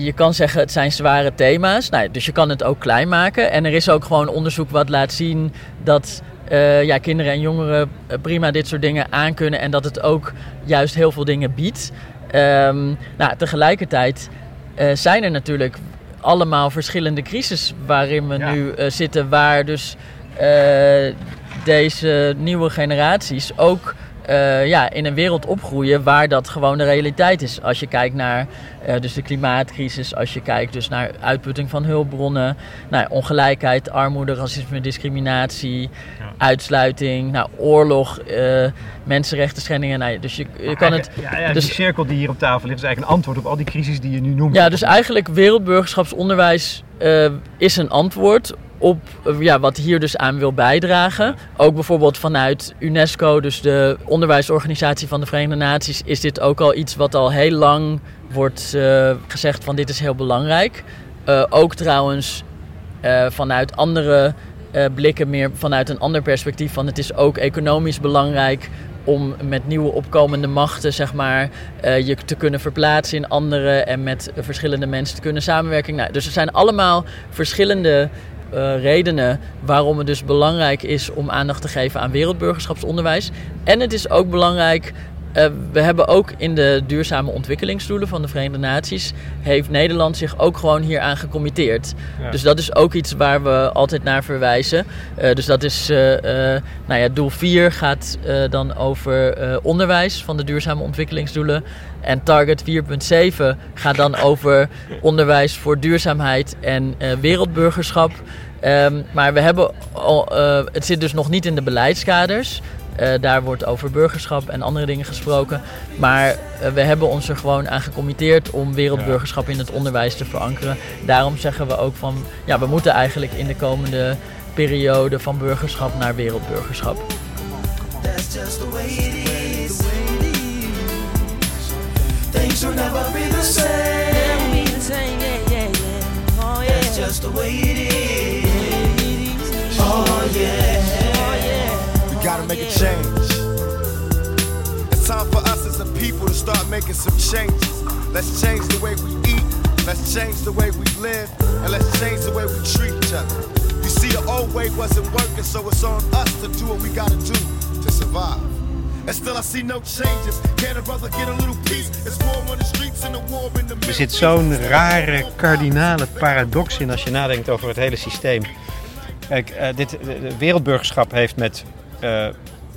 je kan zeggen het zijn zware thema's, nou, dus je kan het ook klein maken. En er is ook gewoon onderzoek wat laat zien dat eh, ja, kinderen en jongeren eh, prima dit soort dingen aankunnen en dat het ook juist heel veel dingen biedt. Ehm, nou, tegelijkertijd eh, zijn er natuurlijk allemaal verschillende crisis waarin we Ja. nu zitten, waar dus deze nieuwe generaties ook eh, ja, in een wereld opgroeien waar dat gewoon de realiteit is. Als je kijkt naar eh, dus de klimaatcrisis, als je kijkt dus naar uitputting van hulpbronnen, nou, ongelijkheid, armoede, racisme, discriminatie, uitsluiting, nou, oorlog, eh mensenrechten schendingen. Nou, dus je, je kan het. Ja, ja, dus- die cirkel die hier op tafel ligt is eigenlijk een antwoord op al die crisis die je nu noemt. Ja, dus eigenlijk wereldburgerschapsonderwijs is een antwoord op eh, ja, wat hier dus aan wil bijdragen. Ook bijvoorbeeld vanuit UNESCO, dus de onderwijsorganisatie van de Verenigde Naties, is dit ook al iets wat al heel lang wordt eh, gezegd van dit is heel belangrijk. Eh, ook trouwens vanuit andere blikken, meer vanuit een ander perspectief van het is ook economisch belangrijk om met nieuwe opkomende machten, zeg maar, je te kunnen verplaatsen in andere en met verschillende mensen te kunnen samenwerken. Nou, dus er zijn allemaal verschillende eh, redenen waarom het dus belangrijk is om aandacht te geven aan wereldburgerschapsonderwijs. En het is ook belangrijk. Eh, we hebben ook in de duurzame ontwikkelingsdoelen van de Verenigde Naties heeft Nederland zich ook gewoon hieraan gecommitteerd. Ja. Dus dat is ook iets waar we altijd naar verwijzen. Eh, dus dat is, eh, nou ja, doel 4 gaat dan over onderwijs van de duurzame ontwikkelingsdoelen. En target 4.7 gaat dan over onderwijs voor duurzaamheid en wereldburgerschap. Ehm, maar we hebben al, het zit dus nog niet in de beleidskaders. Eh, daar wordt over burgerschap en andere dingen gesproken. Maar eh, we hebben ons er gewoon aan gecommitteerd om wereldburgerschap in het onderwijs te verankeren. Daarom zeggen we ook van, ja, we moeten eigenlijk in de komende periode van burgerschap naar wereldburgerschap. That's just the way it is. Things will gotta make a change. It's time for us as a people to start making some changes. Let's change the way we eat, let's change the way we live, and let's change the way we treat each other. You see, the old way wasn't working, so it's on us to do what we gotta do to survive. And still, I see no changes. Can a brother get a little peace? It's war on the streets and a war in the Er zit zo'n rare kardinale paradox in als je nadenkt over het hele systeem. Kijk, eh, dit de- de wereldburgerschap heeft met eh,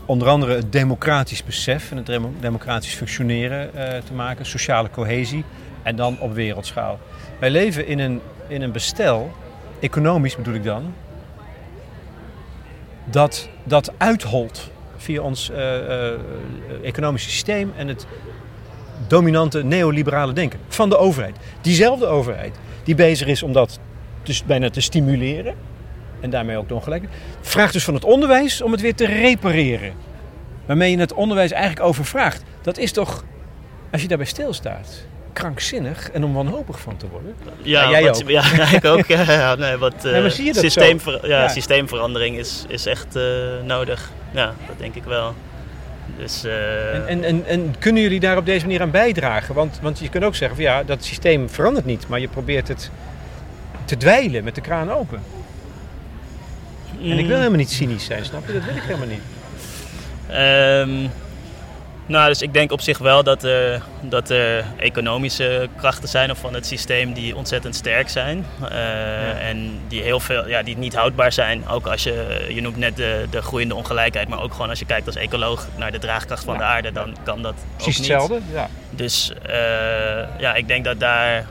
onder andere het democratisch besef en het demo- democratisch functioneren eh, te maken, sociale cohesie en dan op wereldschaal. Wij leven in een, in een bestel, economisch bedoel ik dan, dat dat uitholt via ons eh, economische systeem en het dominante neoliberale denken van de overheid. Diezelfde overheid die bezig is om dat dus bijna te stimuleren en daarmee ook de ongelijkheid, vraagt dus van het onderwijs om het weer te repareren. Waarmee je het onderwijs eigenlijk overvraagt. Dat is toch, als je daarbij stilstaat, krankzinnig en om wanhopig van te worden. Ja, Ja, jij wat- ook. Ja, [LAUGHS] ik ook. Ja, ja, nee, wat, eh, maar zie je dat systeemver- ja, systeemverandering is, is echt eh, nodig. Ja, dat denk ik wel. Dus, eh, En, en, en, en kunnen jullie daar op deze manier aan bijdragen? Want, want je kunt ook zeggen van ja, dat systeem verandert niet, maar je probeert het te dweilen met de kraan open. En ik wil helemaal niet cynisch zijn, snap je? Dat wil ik helemaal niet. Ehm, nou, dus ik denk op zich wel dat er, dat er economische krachten zijn of van het systeem die ontzettend sterk zijn. Eh, En die, heel veel, ja, die niet houdbaar zijn. Ook als je, je noemt net de, de groeiende ongelijkheid, maar ook gewoon als je kijkt als ecoloog naar de draagkracht van Ja. de aarde, dan kan dat Precies ook niet. hetzelfde. Ja. Dus eh, ja, ik denk dat daar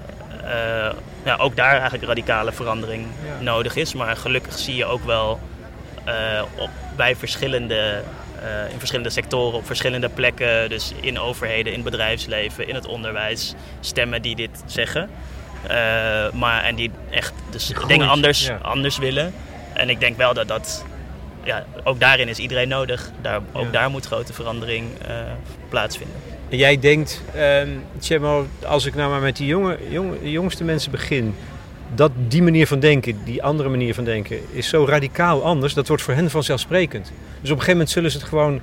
ja, ook daar eigenlijk radicale verandering Ja. nodig is. Maar gelukkig zie je ook wel eh, op, bij verschillende, eh, in verschillende sectoren, op verschillende plekken, dus in overheden, in bedrijfsleven, in het onderwijs, stemmen die dit zeggen. Eh, maar, en die echt dus dingen anders, ja. anders willen. En ik denk wel dat dat, ja, ook daarin is iedereen nodig. Daar, ook Ja. daar moet grote verandering plaatsvinden. En jij denkt, Tjemo, als ik nou maar met die jonge, jongste mensen begin, dat die manier van denken, die andere manier van denken, is zo radicaal anders. Dat wordt voor hen vanzelfsprekend. Dus op een gegeven moment zullen ze het gewoon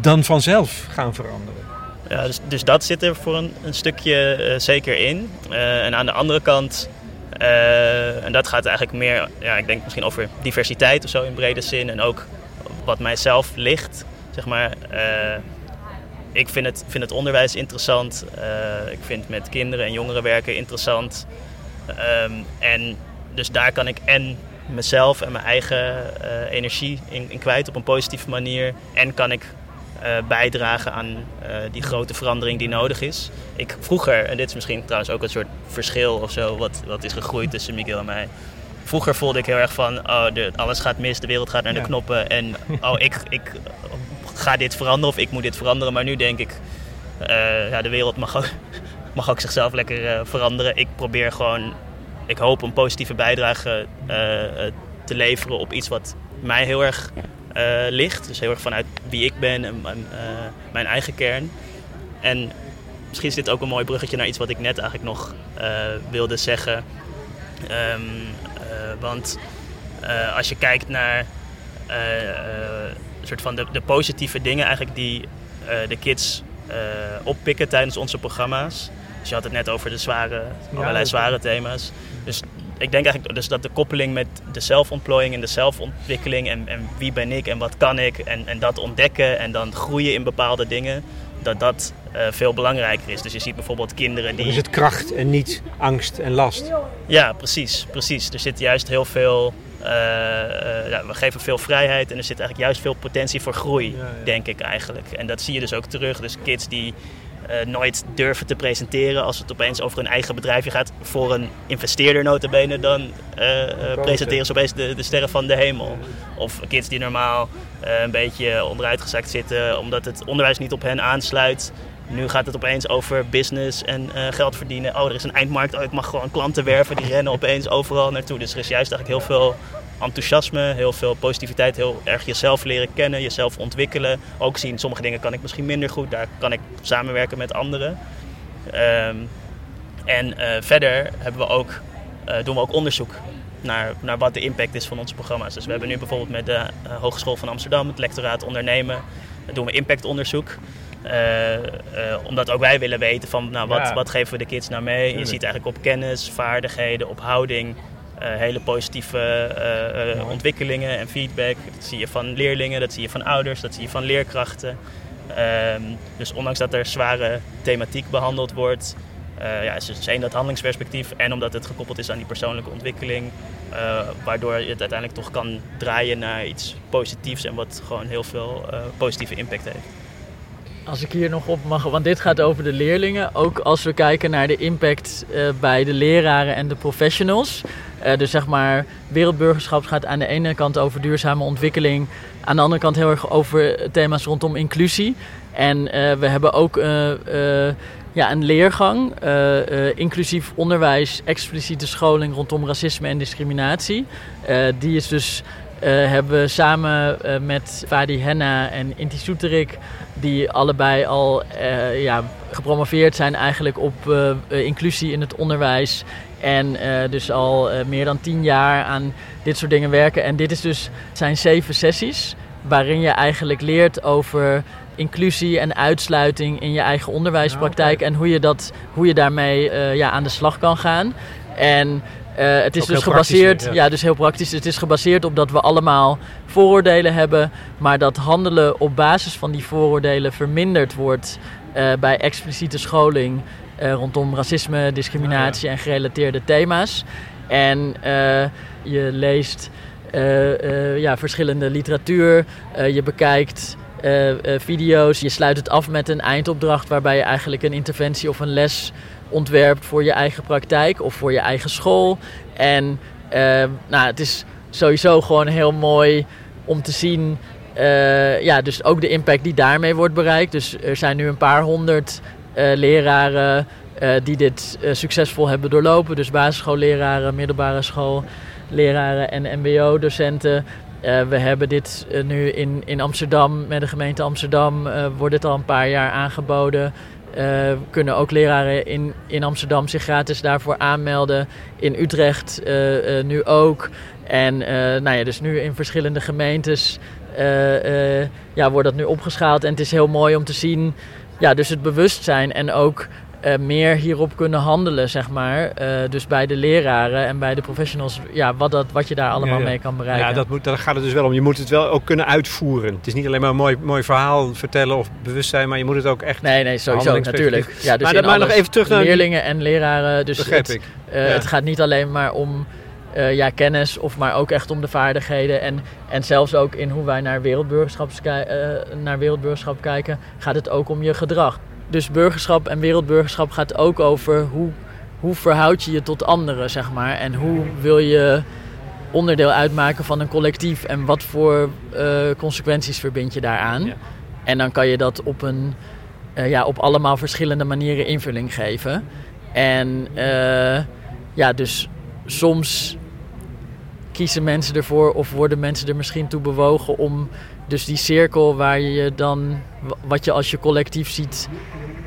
dan vanzelf gaan veranderen. Ja, dus, dus dat zit er voor een, een stukje eh, zeker in. Eh, en aan de andere kant, eh, en dat gaat eigenlijk meer, ja, ik denk misschien over diversiteit of zo in brede zin. En ook wat mijzelf ligt, zeg maar. Ik vind het, vind het onderwijs interessant. Eh, ik vind met kinderen en jongeren werken interessant. Ehm, en dus daar kan ik en mezelf en mijn eigen eh, energie in, in kwijt op een positieve manier. En kan ik eh, bijdragen aan die grote verandering die nodig is. Ik vroeger, en dit is misschien trouwens ook een soort verschil of zo, wat, wat is gegroeid tussen Miguel en mij. Vroeger voelde ik heel erg van, oh, de, alles gaat mis, de wereld gaat naar de Ja. knoppen. En oh, ik, ik ga dit veranderen of ik moet dit veranderen. Maar nu denk ik, eh, ja, de wereld mag ook, [LAUGHS] mag ook zichzelf lekker eh, veranderen. Ik probeer gewoon, ik hoop een positieve bijdrage eh, te leveren op iets wat mij heel erg ligt. Dus heel erg vanuit wie ik ben en, mijn eigen kern. En misschien is dit ook een mooi bruggetje naar iets wat ik net eigenlijk nog wilde zeggen. Ehm, eh, want als je kijkt naar soort van de, de positieve dingen eigenlijk die eh, de kids eh, oppikken tijdens onze programma's. Dus je had het net over de zware, allerlei zware thema's. Dus ik denk eigenlijk dus dat de koppeling met de zelfontplooiing en de zelfontwikkeling en, en wie ben ik en wat kan ik en, en dat ontdekken en dan groeien in bepaalde dingen, dat dat eh, veel belangrijker is. Dus je ziet bijvoorbeeld kinderen die... is het kracht en niet angst en last. Ja, precies, precies. Er zit juist heel veel. Eh, eh, ja, we geven veel vrijheid en er zit eigenlijk juist veel potentie voor groei, Ja, ja. denk ik eigenlijk. En dat zie je dus ook terug. Dus kids die eh, nooit durven te presenteren als het opeens over hun eigen bedrijfje gaat, voor een investeerder notabene, dan presenteren ze opeens de, de sterren van de hemel. Of kids die normaal een beetje onderuitgezakt zitten omdat het onderwijs niet op hen aansluit. Nu gaat het opeens over business en eh, geld verdienen. Oh, er is een eindmarkt. Oh, ik mag gewoon klanten werven. Die rennen opeens overal naartoe. Dus er is juist eigenlijk heel veel enthousiasme, heel veel positiviteit. Heel erg jezelf leren kennen, jezelf ontwikkelen. Ook zien, sommige dingen kan ik misschien minder goed. Daar kan ik samenwerken met anderen. Ehm, en eh, verder hebben we ook, eh, doen we ook onderzoek naar, naar wat de impact is van onze programma's. Dus we hebben nu bijvoorbeeld met de Hogeschool van Amsterdam, het lectoraat ondernemen, doen we impactonderzoek. Eh, eh, omdat ook wij willen weten van nou, wat, Ja. wat geven we de kids nou mee. Je ziet eigenlijk op kennis, vaardigheden, op houding eh, hele positieve ontwikkelingen en feedback. Dat zie je van leerlingen, dat zie je van ouders, dat zie je van leerkrachten. Ehm, dus ondanks dat er zware thematiek behandeld wordt, ja, is dus één dat handelingsperspectief en omdat het gekoppeld is aan die persoonlijke ontwikkeling, waardoor je het uiteindelijk toch kan draaien naar iets positiefs en wat gewoon heel veel positieve impact heeft. Als ik hier nog op mag, want dit gaat over de leerlingen. Ook als we kijken naar de impact eh, bij de leraren en de professionals. Eh, dus zeg maar, wereldburgerschap gaat aan de ene kant over duurzame ontwikkeling. Aan de andere kant heel erg over thema's rondom inclusie. En eh, we hebben ook ja, een leergang, inclusief onderwijs, expliciete scholing rondom racisme en discriminatie. Die is dus, eh, hebben we samen eh, met Fadi Henna en Inti Soeterik, die allebei al eh, ja, gepromoveerd zijn eigenlijk op inclusie in het onderwijs. En dus al meer dan tien jaar aan dit soort dingen werken. En dit is dus, zijn zeven sessies waarin je eigenlijk leert over inclusie en uitsluiting in je eigen onderwijspraktijk. En hoe je, dat, hoe je daarmee ja, aan de slag kan gaan. En eh, het is Ook dus gebaseerd, ja. ja. dus heel praktisch. Het is gebaseerd op dat we allemaal vooroordelen hebben, maar dat handelen op basis van die vooroordelen verminderd wordt eh, bij expliciete scholing eh, rondom racisme, discriminatie en gerelateerde thema's. En je leest ja, verschillende literatuur, je bekijkt eh, eh, video's, je sluit het af met een eindopdracht waarbij je eigenlijk een interventie of een les ontwerpt voor je eigen praktijk of voor je eigen school. En eh, nou, het is sowieso gewoon heel mooi om te zien. ja, dus ook de impact die daarmee wordt bereikt. Dus er zijn nu een paar honderd leraren die dit succesvol hebben doorlopen. Dus basisschoolleraren, middelbare schoolleraren en MBO-docenten. Eh, we hebben dit eh, nu in, in Amsterdam, met de gemeente Amsterdam, eh, wordt dit al een paar jaar aangeboden. kunnen ook leraren in, in Amsterdam zich gratis daarvoor aanmelden. In Utrecht nu ook. En nou ja, dus nu in verschillende gemeentes ja, wordt dat nu opgeschaald. En het is heel mooi om te zien, ja, dus het bewustzijn en ook eh, meer hierop kunnen handelen, zeg maar. Eh, dus bij de leraren en bij de professionals, ja, wat, dat, wat je daar allemaal Ja, ja. mee kan bereiken. Ja, dat moet, daar gaat het dus wel om. Je moet het wel ook kunnen uitvoeren. Het is niet alleen maar een mooi, mooi verhaal vertellen of bewustzijn, maar je moet het ook echt... Nee, nee, sowieso, natuurlijk. Ja, dus Maar in maar nog even terug naar- Leerlingen en leraren. Dus Begrijp het, ik. eh, het gaat niet alleen maar om ja, kennis, of maar ook echt om de vaardigheden. En, en zelfs ook in hoe wij naar wereldburgerschap, naar wereldburgerschap kijken, gaat het ook om je gedrag. Dus burgerschap en wereldburgerschap gaat ook over hoe, hoe verhoud je je tot anderen, zeg maar. En hoe wil je onderdeel uitmaken van een collectief en wat voor eh, consequenties verbind je daaraan. Ja. En dan kan je dat op, een, eh, ja, op allemaal verschillende manieren invulling geven. En eh, ja, dus soms kiezen mensen ervoor of worden mensen er misschien toe bewogen om dus die cirkel waar je dan, wat je als je collectief ziet,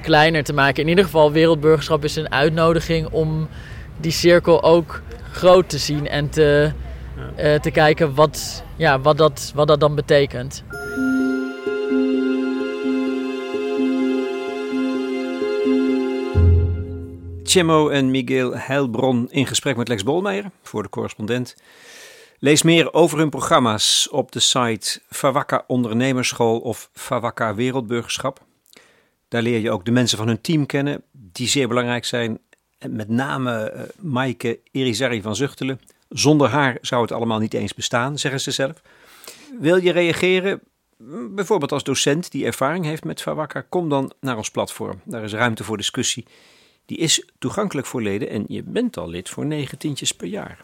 kleiner te maken. In ieder geval, wereldburgerschap is een uitnodiging om die cirkel ook groot te zien en te, eh, te kijken wat, ja, wat, dat, wat dat dan betekent. Chemo en Miguel Heilbron in gesprek met Lex Bolmeijer voor de correspondent. Lees meer over hun programma's op de site Favakka Ondernemersschool of Favakka Wereldburgerschap. Daar leer je ook de mensen van hun team kennen, die zeer belangrijk zijn. Met name eh, Maaike Irizarry van Zuchtelen. Zonder haar zou het allemaal niet eens bestaan, zeggen ze zelf. Wil je reageren? Bijvoorbeeld als docent die ervaring heeft met Favakka, kom dan naar ons platform. Daar is ruimte voor discussie. Die is toegankelijk voor leden en je bent al lid voor negen tientjes per jaar.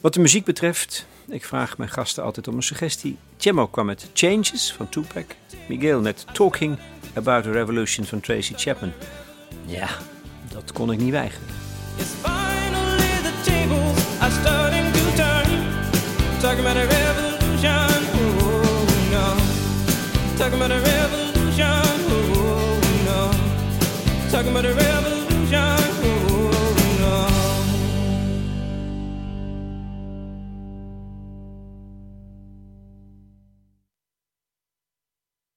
Wat de muziek betreft, ik vraag mijn gasten altijd om een suggestie. Chemo kwam met Changes van Tupac. Miguel met Talking About a Revolution van Tracy Chapman. Ja, dat kon ik niet weigeren. Yes, finally the tables are starting to turn. Talking about a revolution, oh no. Talking about a